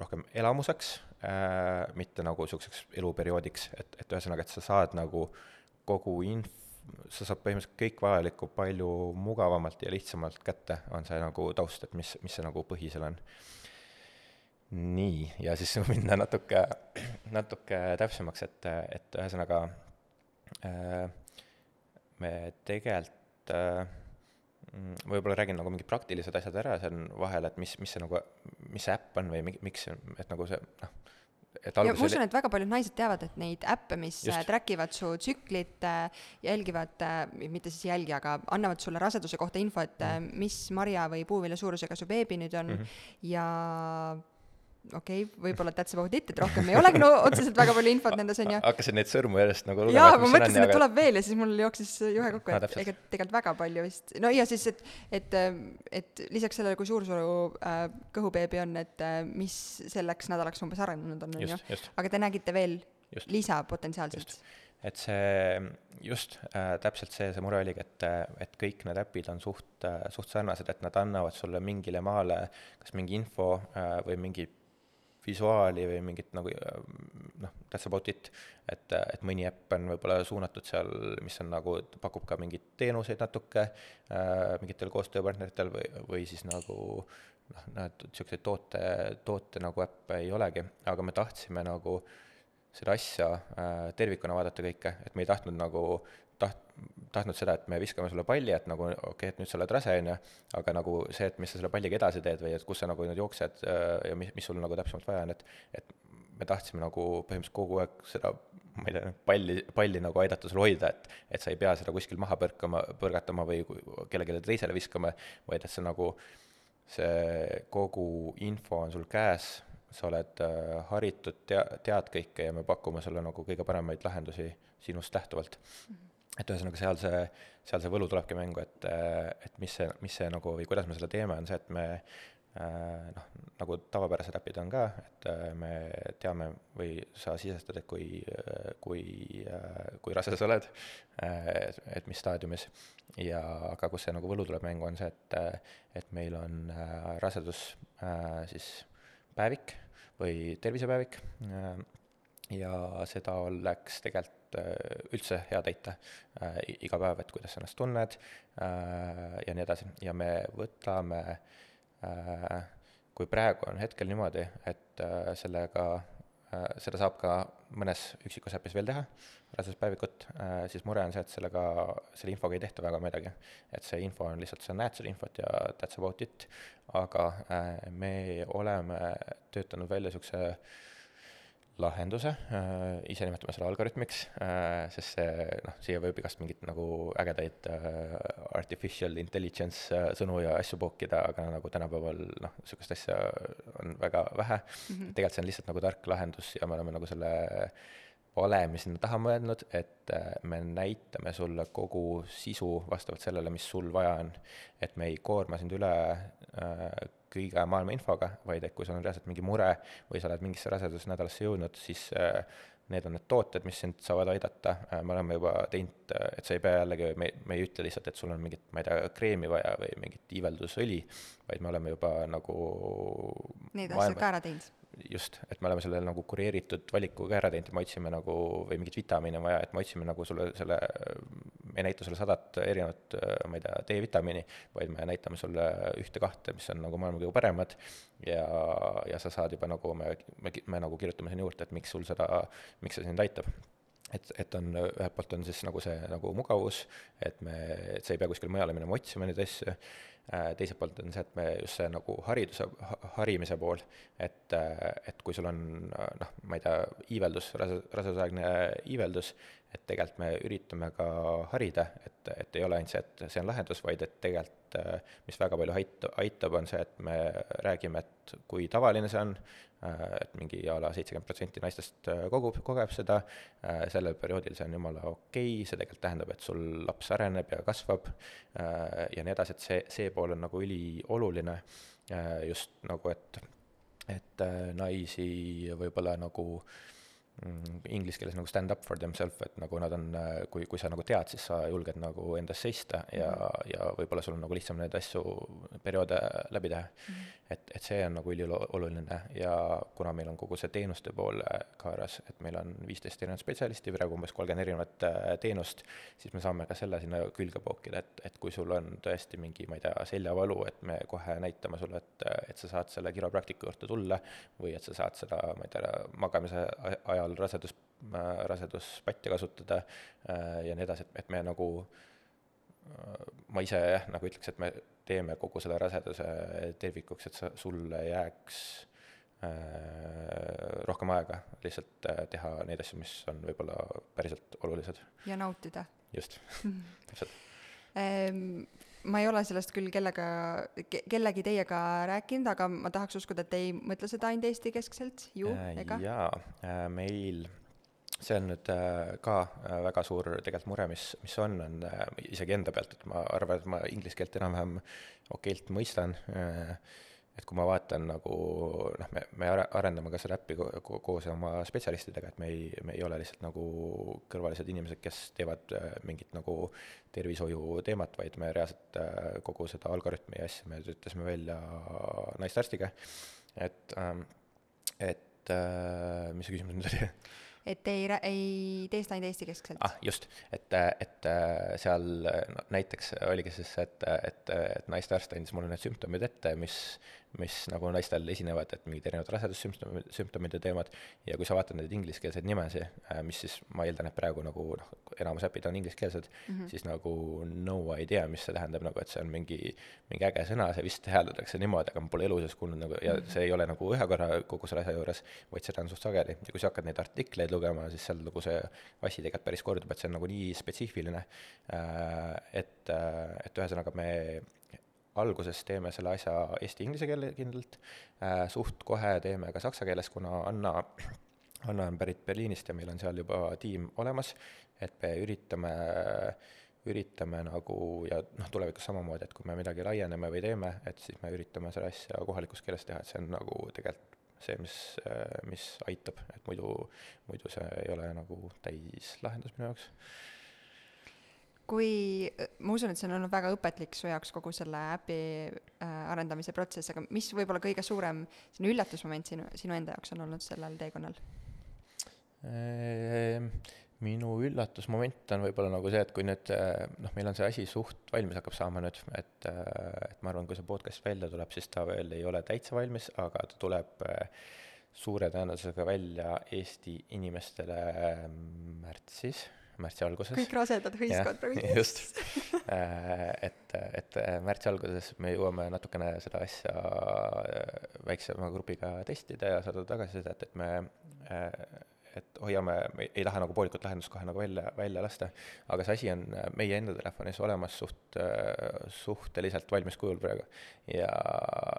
rohkem elamuseks äh,, mitte nagu niisuguseks eluperioodiks, et, et ühesõnaga, et sa saad nagu kogu inf-, sa saad põhimõtteliselt kõik vajalikku palju mugavamalt ja lihtsamalt kätte, on see nagu taust, et mis, mis see nagu põhi seal on. nii, ja siis minna natuke, natuke täpsemaks, et, et ühesõnaga äh, me tegelikult äh, Mm, võib-olla räägin nagu mingid praktilised asjad ära siin vahel, et mis, mis see nagu, mis see äpp on või mi-, miks, et nagu see noh, et ja ma usun, et väga paljud naised teavad, et neid äppe, mis Just. track ivad su tsüklit, jälgivad, mitte siis ei jälgi, aga annavad sulle raseduse kohta infot mm., mis marja või puuvilja suurusega su beebi nüüd on mm -hmm. ja okei okay,, võib-olla that's about it, et rohkem ei olegi no otseselt väga palju infot nendes, on ju. hakkasin neid sõrmu järjest nagu lugema. jaa, ma mõtlesin, et tuleb veel ja siis mul jooksis juhe kokku, et ega tegelikult väga palju vist. no ja siis, et, et, et lisaks sellele, kui suur su äh, kõhubeebi on, et äh, mis selleks nädalaks umbes arenenud on, on ju. aga te nägite veel just. lisa potentsiaalselt? et see just äh, täpselt see, see mure oligi, et, et kõik need äpid on suht äh,, suht sarnased, et nad annavad sulle mingile maale kas mingi info äh, või mingi visuaali või mingit nagu noh, that's about it. et, et mõni äpp on võib-olla suunatud seal, mis on nagu, pakub ka mingeid teenuseid natuke äh, mingitel koostööpartneritel või, või siis nagu noh, näed, niisuguseid toote, toote nagu äppe ei olegi, aga me tahtsime nagu seda asja äh, tervikuna vaadata kõike, et me ei tahtnud nagu tahtnud seda, et me viskame sulle palli, et nagu okei okay,, et nüüd sa oled rase, on ju, aga nagu see, et mis sa selle palliga edasi teed või et kus sa nagu nüüd jooksed äh, ja mis, mis sul nagu täpsemalt vaja on, et et me tahtsime nagu põhimõtteliselt kogu aeg seda, ma ei tea, palli, palli nagu aidata sul hoida, et et sa ei pea seda kuskil maha põrkama, põrgatama või kellelegi teisele viskama, vaid et sa nagu, see kogu info on sul käes, sa oled äh, haritud, tea-, tead kõike ja me pakume sulle nagu kõige paremaid lahendusi sinust lähtuvalt mm. -hmm et ühesõnaga, seal see, seal see võlu tulebki mängu, et, et mis see, mis see nagu või kuidas me seda teeme, on see, et me noh, nagu tavapärased äpid on ka, et me teame või sa sisestad, et kui, kui, kui rase sa oled, et mis staadiumis, ja aga kus see nagu võlu tuleb mängu, on see, et, et meil on rasedus siis päevik või tervisepäevik ja seda oleks tegelikult Äh, üldse hea täita äh, iga päev, et kuidas sa ennast tunned äh, ja nii edasi ja me võtame, kui praegu on hetkel niimoodi, et sellega, seda saab ka mõnes üksikus äpis veel teha, raseduspäevikut, siis mure on see, et sellega, selle infoga ei tehta väga midagi. et see info on lihtsalt, sa näed seda infot ja that's about it, aga me oleme töötanud välja niisuguse lahenduse, äh, ise nimetame selle algoritmiks, äh, sest see noh, siia võib igast mingit nagu ägedaid äh, artificial intelligence sõnu ja asju pookida, aga nagu tänapäeval noh, niisugust asja on väga vähe mm. -hmm. tegelikult see on lihtsalt nagu tark lahendus ja me oleme nagu selle valemi sinna taha mõelnud, et me näitame sulle kogu sisu vastavalt sellele, mis sul vaja on. et me ei koorma sind üle kõige maailma infoga, vaid et kui sul on reaalselt mingi mure või sa oled mingisse rasedusnädalasse jõudnud, siis äh, need on need tooted, mis sind saavad aidata, äh, me oleme juba teinud, äh, et sa ei pea jällegi, me, me ei ütle lihtsalt, et sul on mingit, ma ei tea, kreemi vaja või mingit iiveldusõli, vaid me oleme juba nagu Need asjad ka ära teinud? Just, et me oleme selle nagu kureeritud valikuga ära teinud ja me otsime nagu, või mingit vitamiine on vaja, et me otsime nagu sulle selle me ei näita sulle sadat erinevat, ma ei tea, D-vitamiini, vaid me näitame sulle ühte-kahte, mis on nagu maailma kõige paremad. Ja, ja sa saad juba nagu, me, me, me nagu kirjutame sinna juurde, et miks sul seda, miks see sind aitab. Et, et on, ühelt poolt on siis nagu see nagu mugavus, et me, et sa ei pea kuskile mujale minema otsima neid asju, teiselt poolt on see, et me just see nagu hariduse, harimise pool, et, äh, et kui sul on noh, ma ei tea, iiveldus, rase, rasedusaegne iiveldus, et tegelikult me üritame ka harida, et, et ei ole ainult see, et see on lahendus, vaid et tegelikult äh, mis väga palju ait-, aitab, on see, et me räägime, et kui tavaline see on, Äh, et mingi a la seitsekümmend protsenti naistest äh, kogub, kogeb seda, sellel perioodil see on jumala okei okay,, see tegelikult tähendab, et sul laps areneb ja kasvab ja nii edasi, et see, see pool on nagu ülioluline, just nagu, et, et naisi võib-olla nagu äh, inglise keeles nagu stand up for themselves, et nagu nad on, kui, kui sa nagu tead, siis sa julged nagu endas seista ja mm, -hmm. ja võib-olla sul on nagu lihtsam neid asju, perioode läbi teha mm. -hmm. Et, et see on nagu ülioluline ja kuna meil on kogu see teenuste pool Kaaras, et meil on viisteist erinevat spetsialisti, praegu umbes kolmkümmend erinevat äh, teenust, siis me saame ka selle sinna külge pookida, et, et kui sul on tõesti mingi, ma ei tea, seljavalu, et me kohe näitame sulle, et, et sa saad selle kiropraktika juurde tulla või et sa saad seda, ma ei tea, magamise ajal rasedus, äh, raseduspatja kasutada äh, ja nii edasi, et, et me nagu, ma ise jah, nagu ütleks, et me teeme kogu selle raseduse tervikuks, et sa, sulle jääks äh, rohkem aega lihtsalt äh, teha neid asju, mis on võib-olla päriselt olulised. ja nautida. just täpselt ehm, ma ei ole sellest küll kellega ke,, kellegi teiega rääkinud, aga ma tahaks uskuda, et te ei mõtle seda ainult Eesti-keskselt ju äh,, ega? jaa äh,, meil, see on nüüd äh, ka äh, väga suur tegelikult mure, mis, mis on, on äh, isegi enda pealt, et ma arvan, et ma inglise keelt enam-vähem okeilt mõistan et kui ma vaatan nagu noh, me, me arendame ka seda äppi ko koos oma spetsialistidega, et me ei, me ei ole lihtsalt nagu kõrvalised inimesed, kes teevad mingit nagu tervishoiuteemat, vaid me reaalselt kogu seda algoritmi ja asja me töötasime välja naistearstiga, et, ähm, et mis see küsimus nüüd oli? Et ei, ei tee seda ainult Eesti-keskselt? ah, just, et, et seal no, näiteks oligi siis, et, et, et naistearst andis mulle need sümptomid ette, mis mis nagu naistel esinevad, et mingid erinevad rasedussümptomid, sümptomid ja teemad, ja kui sa vaatad neid ingliskeelseid nimesid, äh, mis siis, ma eeldan, et praegu nagu noh, enamus äpid on ingliskeelsed mm, -hmm. siis nagu no idea, mis see tähendab, nagu et see on mingi, mingi äge sõna, see vist hääldatakse niimoodi, aga ma pole elu sees kuulnud nagu ja mm -hmm. see ei ole nagu ühe korra kogu selle asja juures, vaid seda on suht sageli, ja kui sa hakkad neid artikleid lugema, siis seal nagu see asi tegelikult päris kordub, et see on nagu nii spetsiifiline, äh, et, äh, et ühesõnaga me alguses teeme selle asja eesti-inglise keele kindlalt äh,, suht kohe teeme ka saksa keeles, kuna Anna, Anna on pärit Berliinist ja meil on seal juba tiim olemas, et me üritame, üritame nagu ja noh, tulevikus samamoodi, et kui me midagi laieneme või teeme, et siis me üritame selle asja kohalikus keeles teha, et see on nagu tegelikult see, mis, mis aitab, et muidu, muidu see ei ole nagu täislahendus minu jaoks kui, ma usun, et see on olnud väga õpetlik su jaoks, kogu selle äpi äh, arendamise protsess, aga mis võib-olla kõige suurem selline üllatusmoment sinu, sinu enda jaoks on olnud sellel teekonnal? Ehm, minu üllatusmoment on võib-olla nagu see, et kui nüüd äh, noh, meil on see asi suht valmis hakkab saama nüüd, et, äh, et ma arvan, kui see podcast välja tuleb, siis ta veel ei ole täitsa valmis, aga ta tuleb suure tõenäosusega välja Eesti inimestele märtsis märtsi alguses. kõik rasedad hõiskavad praegu. just, äh, et, et äh, märtsi alguses me jõuame natukene seda asja äh, väiksema grupiga testida ja saada tagasisidet, et me et hoiame, me ei taha nagu poolikut lahendust kohe nagu välja, välja lasta, aga see asi on meie enda telefonis olemas suht, suhteliselt valmis kujul praegu. ja,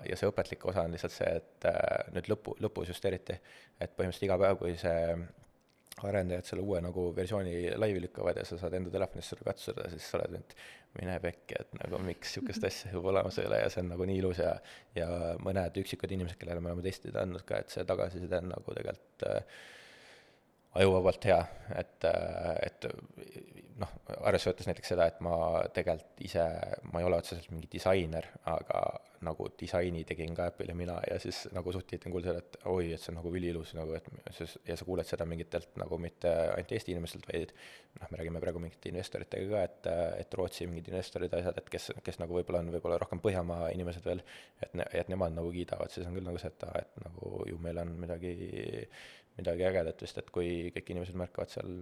ja see õpetlik osa on lihtsalt see, et nüüd lõpu, lõpus just eriti, et põhimõtteliselt iga päev, kui see arendajad selle uue nagu versiooni laivi lükkavad ja sa saad enda telefonist seda katsuda, siis sa oled, et mine pekki, et nagu miks niisugust asja juba olemas ei ole ja see on nagu nii ilus ja ja mõned üksikud inimesed, kellele me oleme testid andnud ka, et see tagasiside on nagu tegelikult äh, ajuvabalt hea, et, äh, et noh, arvesse võttes näiteks seda, et ma tegelikult ise, ma ei ole otseselt mingi disainer, aga nagu disaini tegin ka Apple'ile mina ja siis nagu suht tihti on kuulda seda, et oi, et see on nagu üliilus nagu, et siis, ja sa kuuled seda mingitelt nagu mitte ainult Eesti inimestelt, vaid noh, me räägime praegu mingite investoritega ka, et, et Rootsi mingid investorid, asjad, et kes, kes nagu võib-olla on võib-olla rohkem Põhjamaa inimesed veel, et ne-, et nemad nagu kiidavad, siis on küll nagu see, et aa, et nagu ju meil on midagi, midagi ägedat vist, et kui kõik inimesed märkavad seal,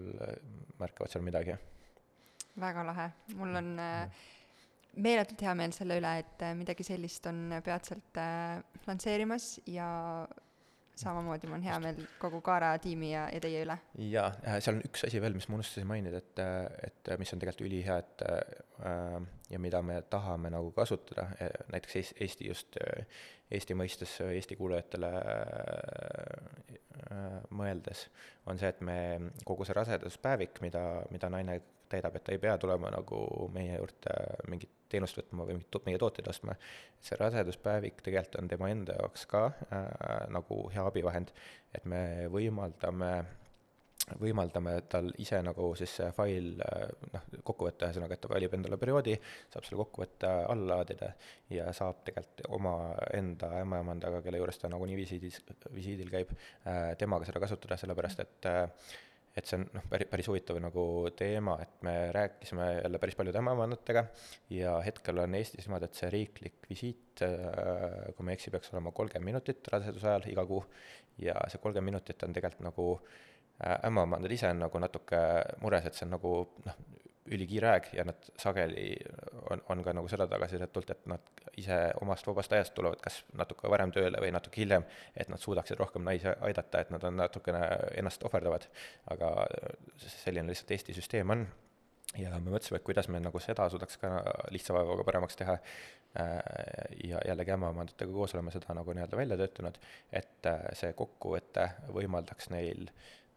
märkavad seal midagi. väga lahe, mul on äh, meeletult hea meel selle üle, et äh, midagi sellist on peatselt äh, lansseerimas ja samamoodi mul on hea meel kogu Kaara tiimi ja, ja teie üle. jaa, seal on üks asi veel, mis ma unustasin mainida, et, et mis on tegelikult ülihea, et äh, ja mida me tahame nagu kasutada, näiteks Eesti just, Eesti mõistes Eesti kuulajatele äh, mõeldes, on see, et me, kogu see raseduspäevik, mida, mida naine täidab, et ta ei pea tulema nagu meie juurde mingit teenust võtma või mingit meie tooteid ostma. see raseduspäevik tegelikult on tema enda jaoks ka äh, nagu hea abivahend, et me võimaldame võimaldame tal ise nagu siis see fail noh, kokku võtta, ühesõnaga, et ta valib endale perioodi, saab selle kokkuvõtte alla laadida ja saab tegelikult omaenda ämmaemandaga, kelle juures ta nagunii visiidis, visiidil käib, äh, temaga seda kasutada, sellepärast et äh, et see on noh, päris, päris huvitav nagu teema, et me rääkisime jälle päris paljude ämmaemandatega ja hetkel on Eestis niimoodi, et see riiklik visiit, äh, kui ma ei eksi, peaks olema kolmkümmend minutit raseduse ajal iga kuu ja see kolmkümmend minutit on tegelikult nagu äh, ämmaemandad ise on nagu natuke mures, et see on nagu noh, ülikiire aeg ja nad sageli on, on ka nagu seda tagasisidet tulnud, et nad ise omast vabast ajast tulevad kas natuke varem tööle või natuke hiljem, et nad suudaksid rohkem naisi aidata, et nad on natukene ennast ohverdavad. aga selline lihtsalt Eesti süsteem on ja me mõtlesime, et kuidas me nagu seda suudaks ka lihtsa vaevaga paremaks teha ja jällegi ämmaemandatega koos oleme seda nagu nii-öelda välja töötanud, et see kokkuvõte võimaldaks neil äh, Äh,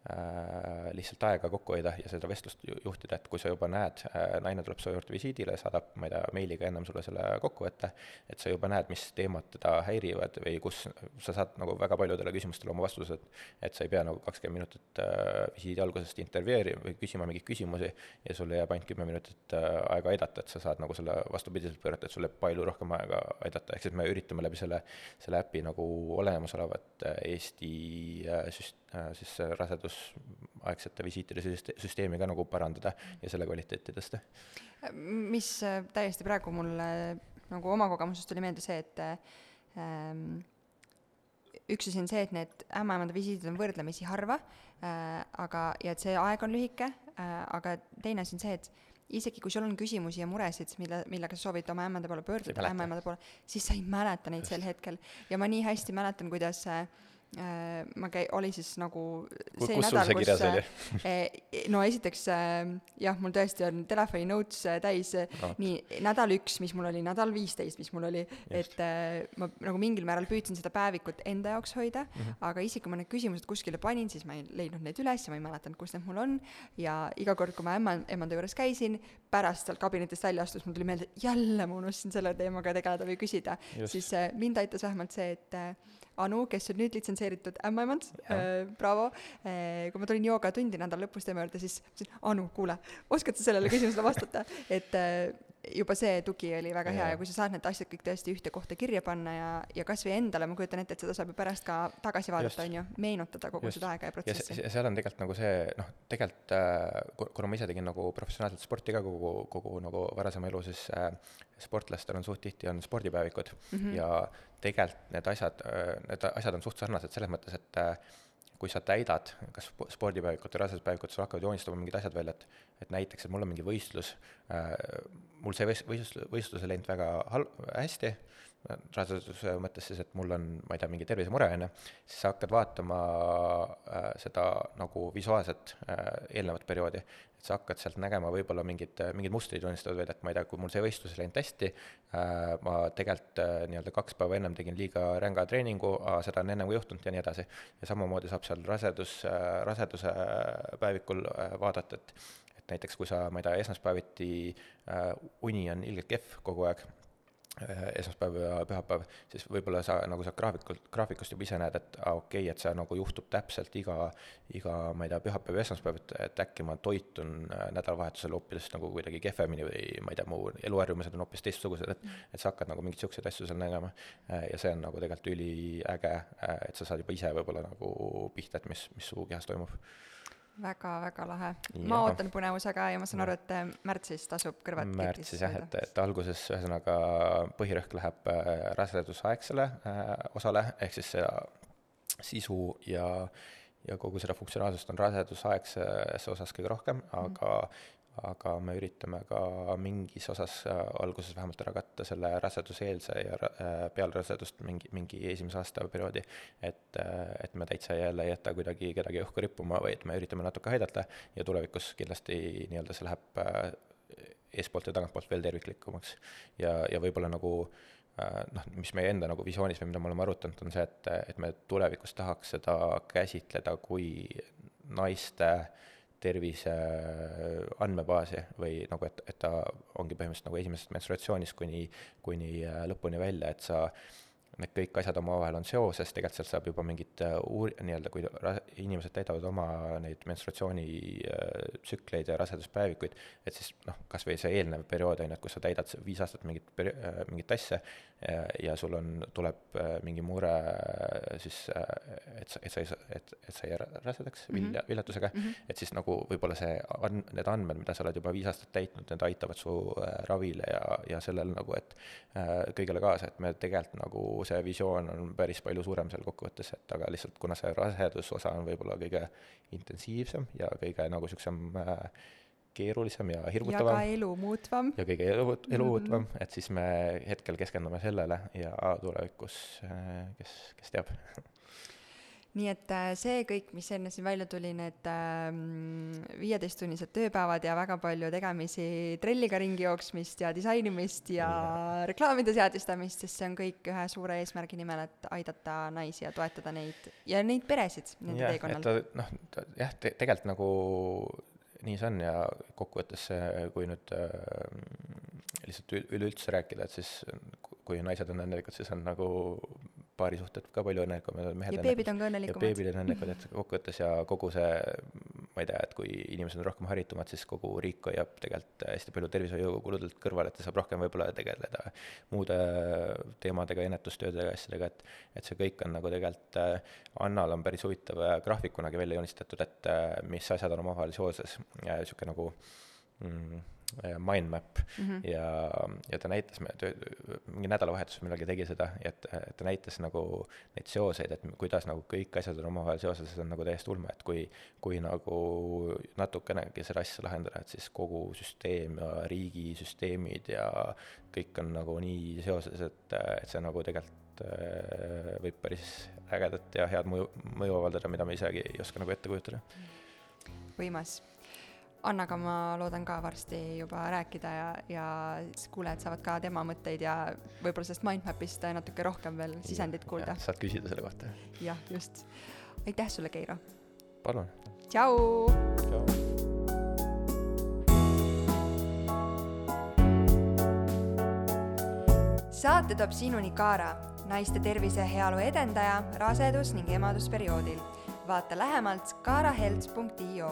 lihtsalt aega kokku hoida ja seda vestlust juhtida, et kui sa juba näed, äh, naine tuleb su juurde visiidile, saadab, ma ei tea, meiliga ennem sulle selle kokkuvõtte, et sa juba näed, mis teemad teda häirivad või kus sa saad nagu väga paljudele küsimustele oma vastused, et sa ei pea nagu kakskümmend minutit äh, visiidi algusest intervjueerima või küsima mingeid küsimusi ja sul jääb ainult kümme minutit aega aidata, et sa saad nagu selle vastupidiselt pöörata, et sul jääb palju rohkem aega aidata, ehk siis me üritame läbi selle, selle äpi nagu olemasolevat Eesti süst-, siis rasedusaegsete visiitide süsteemi ka nagu parandada ja selle kvaliteeti tõsta. mis äh, täiesti praegu mulle nagu oma kogemusest tuli meelde see, et ähm, üks asi on see, et need ämmaemanda visiidid on võrdlemisi harva äh,, aga, ja et see aeg on lühike äh,, aga teine asi on see, et isegi kui sul on küsimusi ja muresid, mille, millega sa soovid oma ämmanda poole pöörduda, ämmaemanda poole, siis sa ei mäleta neid sel hetkel. ja ma nii hästi mäletan, kuidas äh, Äh, ma käi-, oli siis nagu see kus nädal, kus äh, äh, no esiteks jah, mul tõesti on telefoni notes täis no. nii nädal üks, mis mul oli, nädal viisteist, mis mul oli, et ma nagu mingil määral püüdsin seda päevikut enda jaoks hoida mm, -hmm. aga isegi kui ma need küsimused kuskile panin, siis ma ei leidnud neid üles ja ma ei mäletanud, kus need mul on. Ja iga kord, kui ma ämma, emmanda juures käisin, pärast sealt kabinetist välja astus, mul tuli meelde, jälle ma unustasin selle teemaga tegeleda või küsida, siis mind aitas vähemalt see, et Anu, kes on nüüd litsenseeritud ämmaemand äh,, bravo äh,, kui ma tulin joogatundi nädala lõpus tema juurde, siis ütlesin, Anu, kuule, oskad sa sellele küsimusele vastata, et äh, juba see tugi oli väga hea ja. kui sa saad need asjad kõik tõesti ühte kohta kirja panna ja, ja kas või endale, ma kujutan ette, et seda saab ju pärast ka tagasi vaadata, on ju, meenutada kogu Just. seda aega ja protsessi. seal on tegelikult nagu see, noh, tegelikult äh, kuna ma ise tegin nagu professionaalselt sporti ka kogu, kogu nagu varasema elu, siis äh, sportlastel on suht tihti on spordipäevikud mm -hmm. ja tegelikult need asjad, need asjad on suht sarnased selles mõttes, et äh, kui sa täidad kas spordipäevikut või raseduspäevikut, sul hakkavad joonistama mingid asjad välja, et et näiteks, et mul on mingi võistlus äh,, mul see võistlus, võistlus ei läinud väga hal-, hästi, raseduse mõttes siis, et mul on, ma ei tea, mingi tervisemure, on ju, siis sa hakkad vaatama äh, seda nagu visuaalset eelnevat perioodi, sa hakkad sealt nägema võib-olla mingid, mingid mustrid joonistavad välja, et ma ei tea, kui mul see võistlus läinud hästi äh,, ma tegelikult äh, nii-öelda kaks päeva ennem tegin liiga ränga treeningu äh,, seda on ennem ka juhtunud ja nii edasi. ja samamoodi saab seal rasedus äh,, raseduse päevikul äh, vaadata, et et näiteks kui sa, ma ei tea, esmaspäeviti äh, uni on ilgelt kehv kogu aeg, äh, esmaspäev ja pühapäev, siis võib-olla sa nagu sealt graafikult, graafikust juba ise näed, et aa ah, okei okay,, et see nagu juhtub täpselt iga, iga, ma ei tea, pühapäev ja esmaspäev, et, et äkki ma toitun äh, nädalavahetusel hoopis nagu kuidagi kehvemini või ma ei tea, mu eluharjumused on hoopis teistsugused, et et sa hakkad nagu mingeid niisuguseid asju seal nägema. Ja see on nagu tegelikult üliäge, et sa saad juba ise võib-olla nagu pihta, et mis, mis su kehas toimub väga-väga lahe. ma ootan põnevusega ja ma saan aru, et äh, märtsis tasub kõrvad märtsis jah, et, et alguses ühesõnaga põhirõhk läheb äh, rasedusaegsele äh, osale, ehk siis see sisu ja ja kogu seda funktsionaalsust on rasedusaegses osas kõige rohkem, aga mm aga me üritame ka mingis osas äh, alguses vähemalt ära katta selle raseduseelse ja äh, peale rasedust mingi, mingi esimese aasta perioodi, et, äh, et me täitsa jälle ei jäta kuidagi kedagi õhku rippuma, vaid me üritame natuke aidata ja tulevikus kindlasti nii-öelda see läheb eespoolt ja tagantpoolt veel terviklikumaks. ja, ja võib-olla nagu noh, mis meie enda nagu visioonis või mida me oleme arutanud, on see, et, et me tulevikus tahaks seda käsitleda kui naiste äh, tervise andmebaasi või nagu, et, et ta ongi põhimõtteliselt nagu esimesest menstruatsioonist kuni, kuni äh, lõpuni välja, et sa need kõik asjad omavahel on seoses, tegelikult sealt saab juba mingit äh, uur-, nii-öelda, kui inimesed täidavad oma neid menstruatsioonitsükleid äh, ja raseduspäevikuid, et siis noh, kas või see eelnev periood, on ju, et kus sa täidad viis aastat mingit peri-, äh, mingit asja ja, sul on, tuleb mingi mure siis, et sa, et sa ei saa, et, et sa ei rasedaks vilja mm -hmm., viljatusega mm, -hmm. et siis nagu võib-olla see an-, need andmed, mida sa oled juba viis aastat täitnud, need aitavad su ravile ja, ja sellele nagu, et kõigele kaasa, et me tegelikult nagu see visioon on päris palju suurem seal kokkuvõttes, et aga lihtsalt kuna see rasedusosa on võib-olla kõige intensiivsem ja kõige nagu niisugusem äh, keerulisem ja hirmutavam. ja ka elumuutvam. ja kõige elu, elumuutvam mm, -hmm. et siis me hetkel keskendume sellele ja tulevikus, äh, kes, kes teab nii et äh, see kõik, mis enne siin välja tuli, need ähm, viieteisttunnised tööpäevad ja väga palju tegemisi trelliga ringi jooksmist ja disainimist ja, ja. reklaamide seadistamist, sest see on kõik ühe suure eesmärgi nimel, et aidata naisi ja toetada neid ja neid peresid nende ja, teekonnal. noh, jah te,, tegelikult nagu nii see on ja kokkuvõttes see, kui nüüd äh, lihtsalt üleüldse rääkida, et siis kui naised on õnnelikud, siis on nagu paarisuhted ka palju õnnelikumad, mehed ja beebid on ka õnnelikumad. ja beebid on õnnelikud, et kokkuvõttes ja kogu see, ma ei tea, et kui inimesed on rohkem haritumad, siis kogu riik hoiab tegelikult hästi palju tervishoiukuludelt kõrvale, et ta saab rohkem võib-olla tegeleda muude teemadega, ennetustöödega, asjadega, et et see kõik on nagu tegelikult, Annal on päris huvitav graafik kunagi välja joonistatud, et mis asjad on omavahel seoses, niisugune nagu mm, Äh, mind map mm -hmm. ja, ja ta näitas, mingi nädalavahetus millalgi tegi seda, et, et ta näitas nagu neid seoseid, et kuidas nagu kõik asjad on omavahel seoses, see on nagu täiesti ulme, et kui, kui nagu natukenegi seda asja lahendada, et siis kogu süsteem ja riigisüsteemid ja kõik on nagu nii seoses, et, et see nagu tegelikult äh, võib päris ägedat ja head mõju, mõju avaldada, mida me isegi ei oska nagu ette kujutada. võimas Annaga ma loodan ka varsti juba rääkida ja, ja siis kuulajad saavad ka tema mõtteid ja võib-olla sellest mindmap'ist natuke rohkem veel sisendit kuulda. saad küsida selle kohta. jah, just. aitäh sulle, Keiro. palun. tšau. tšau. saate toob sinuni Kaara, naiste tervise ja heaolu edendaja rasedus- ning emadusperioodil. vaata lähemalt kaarahelts.io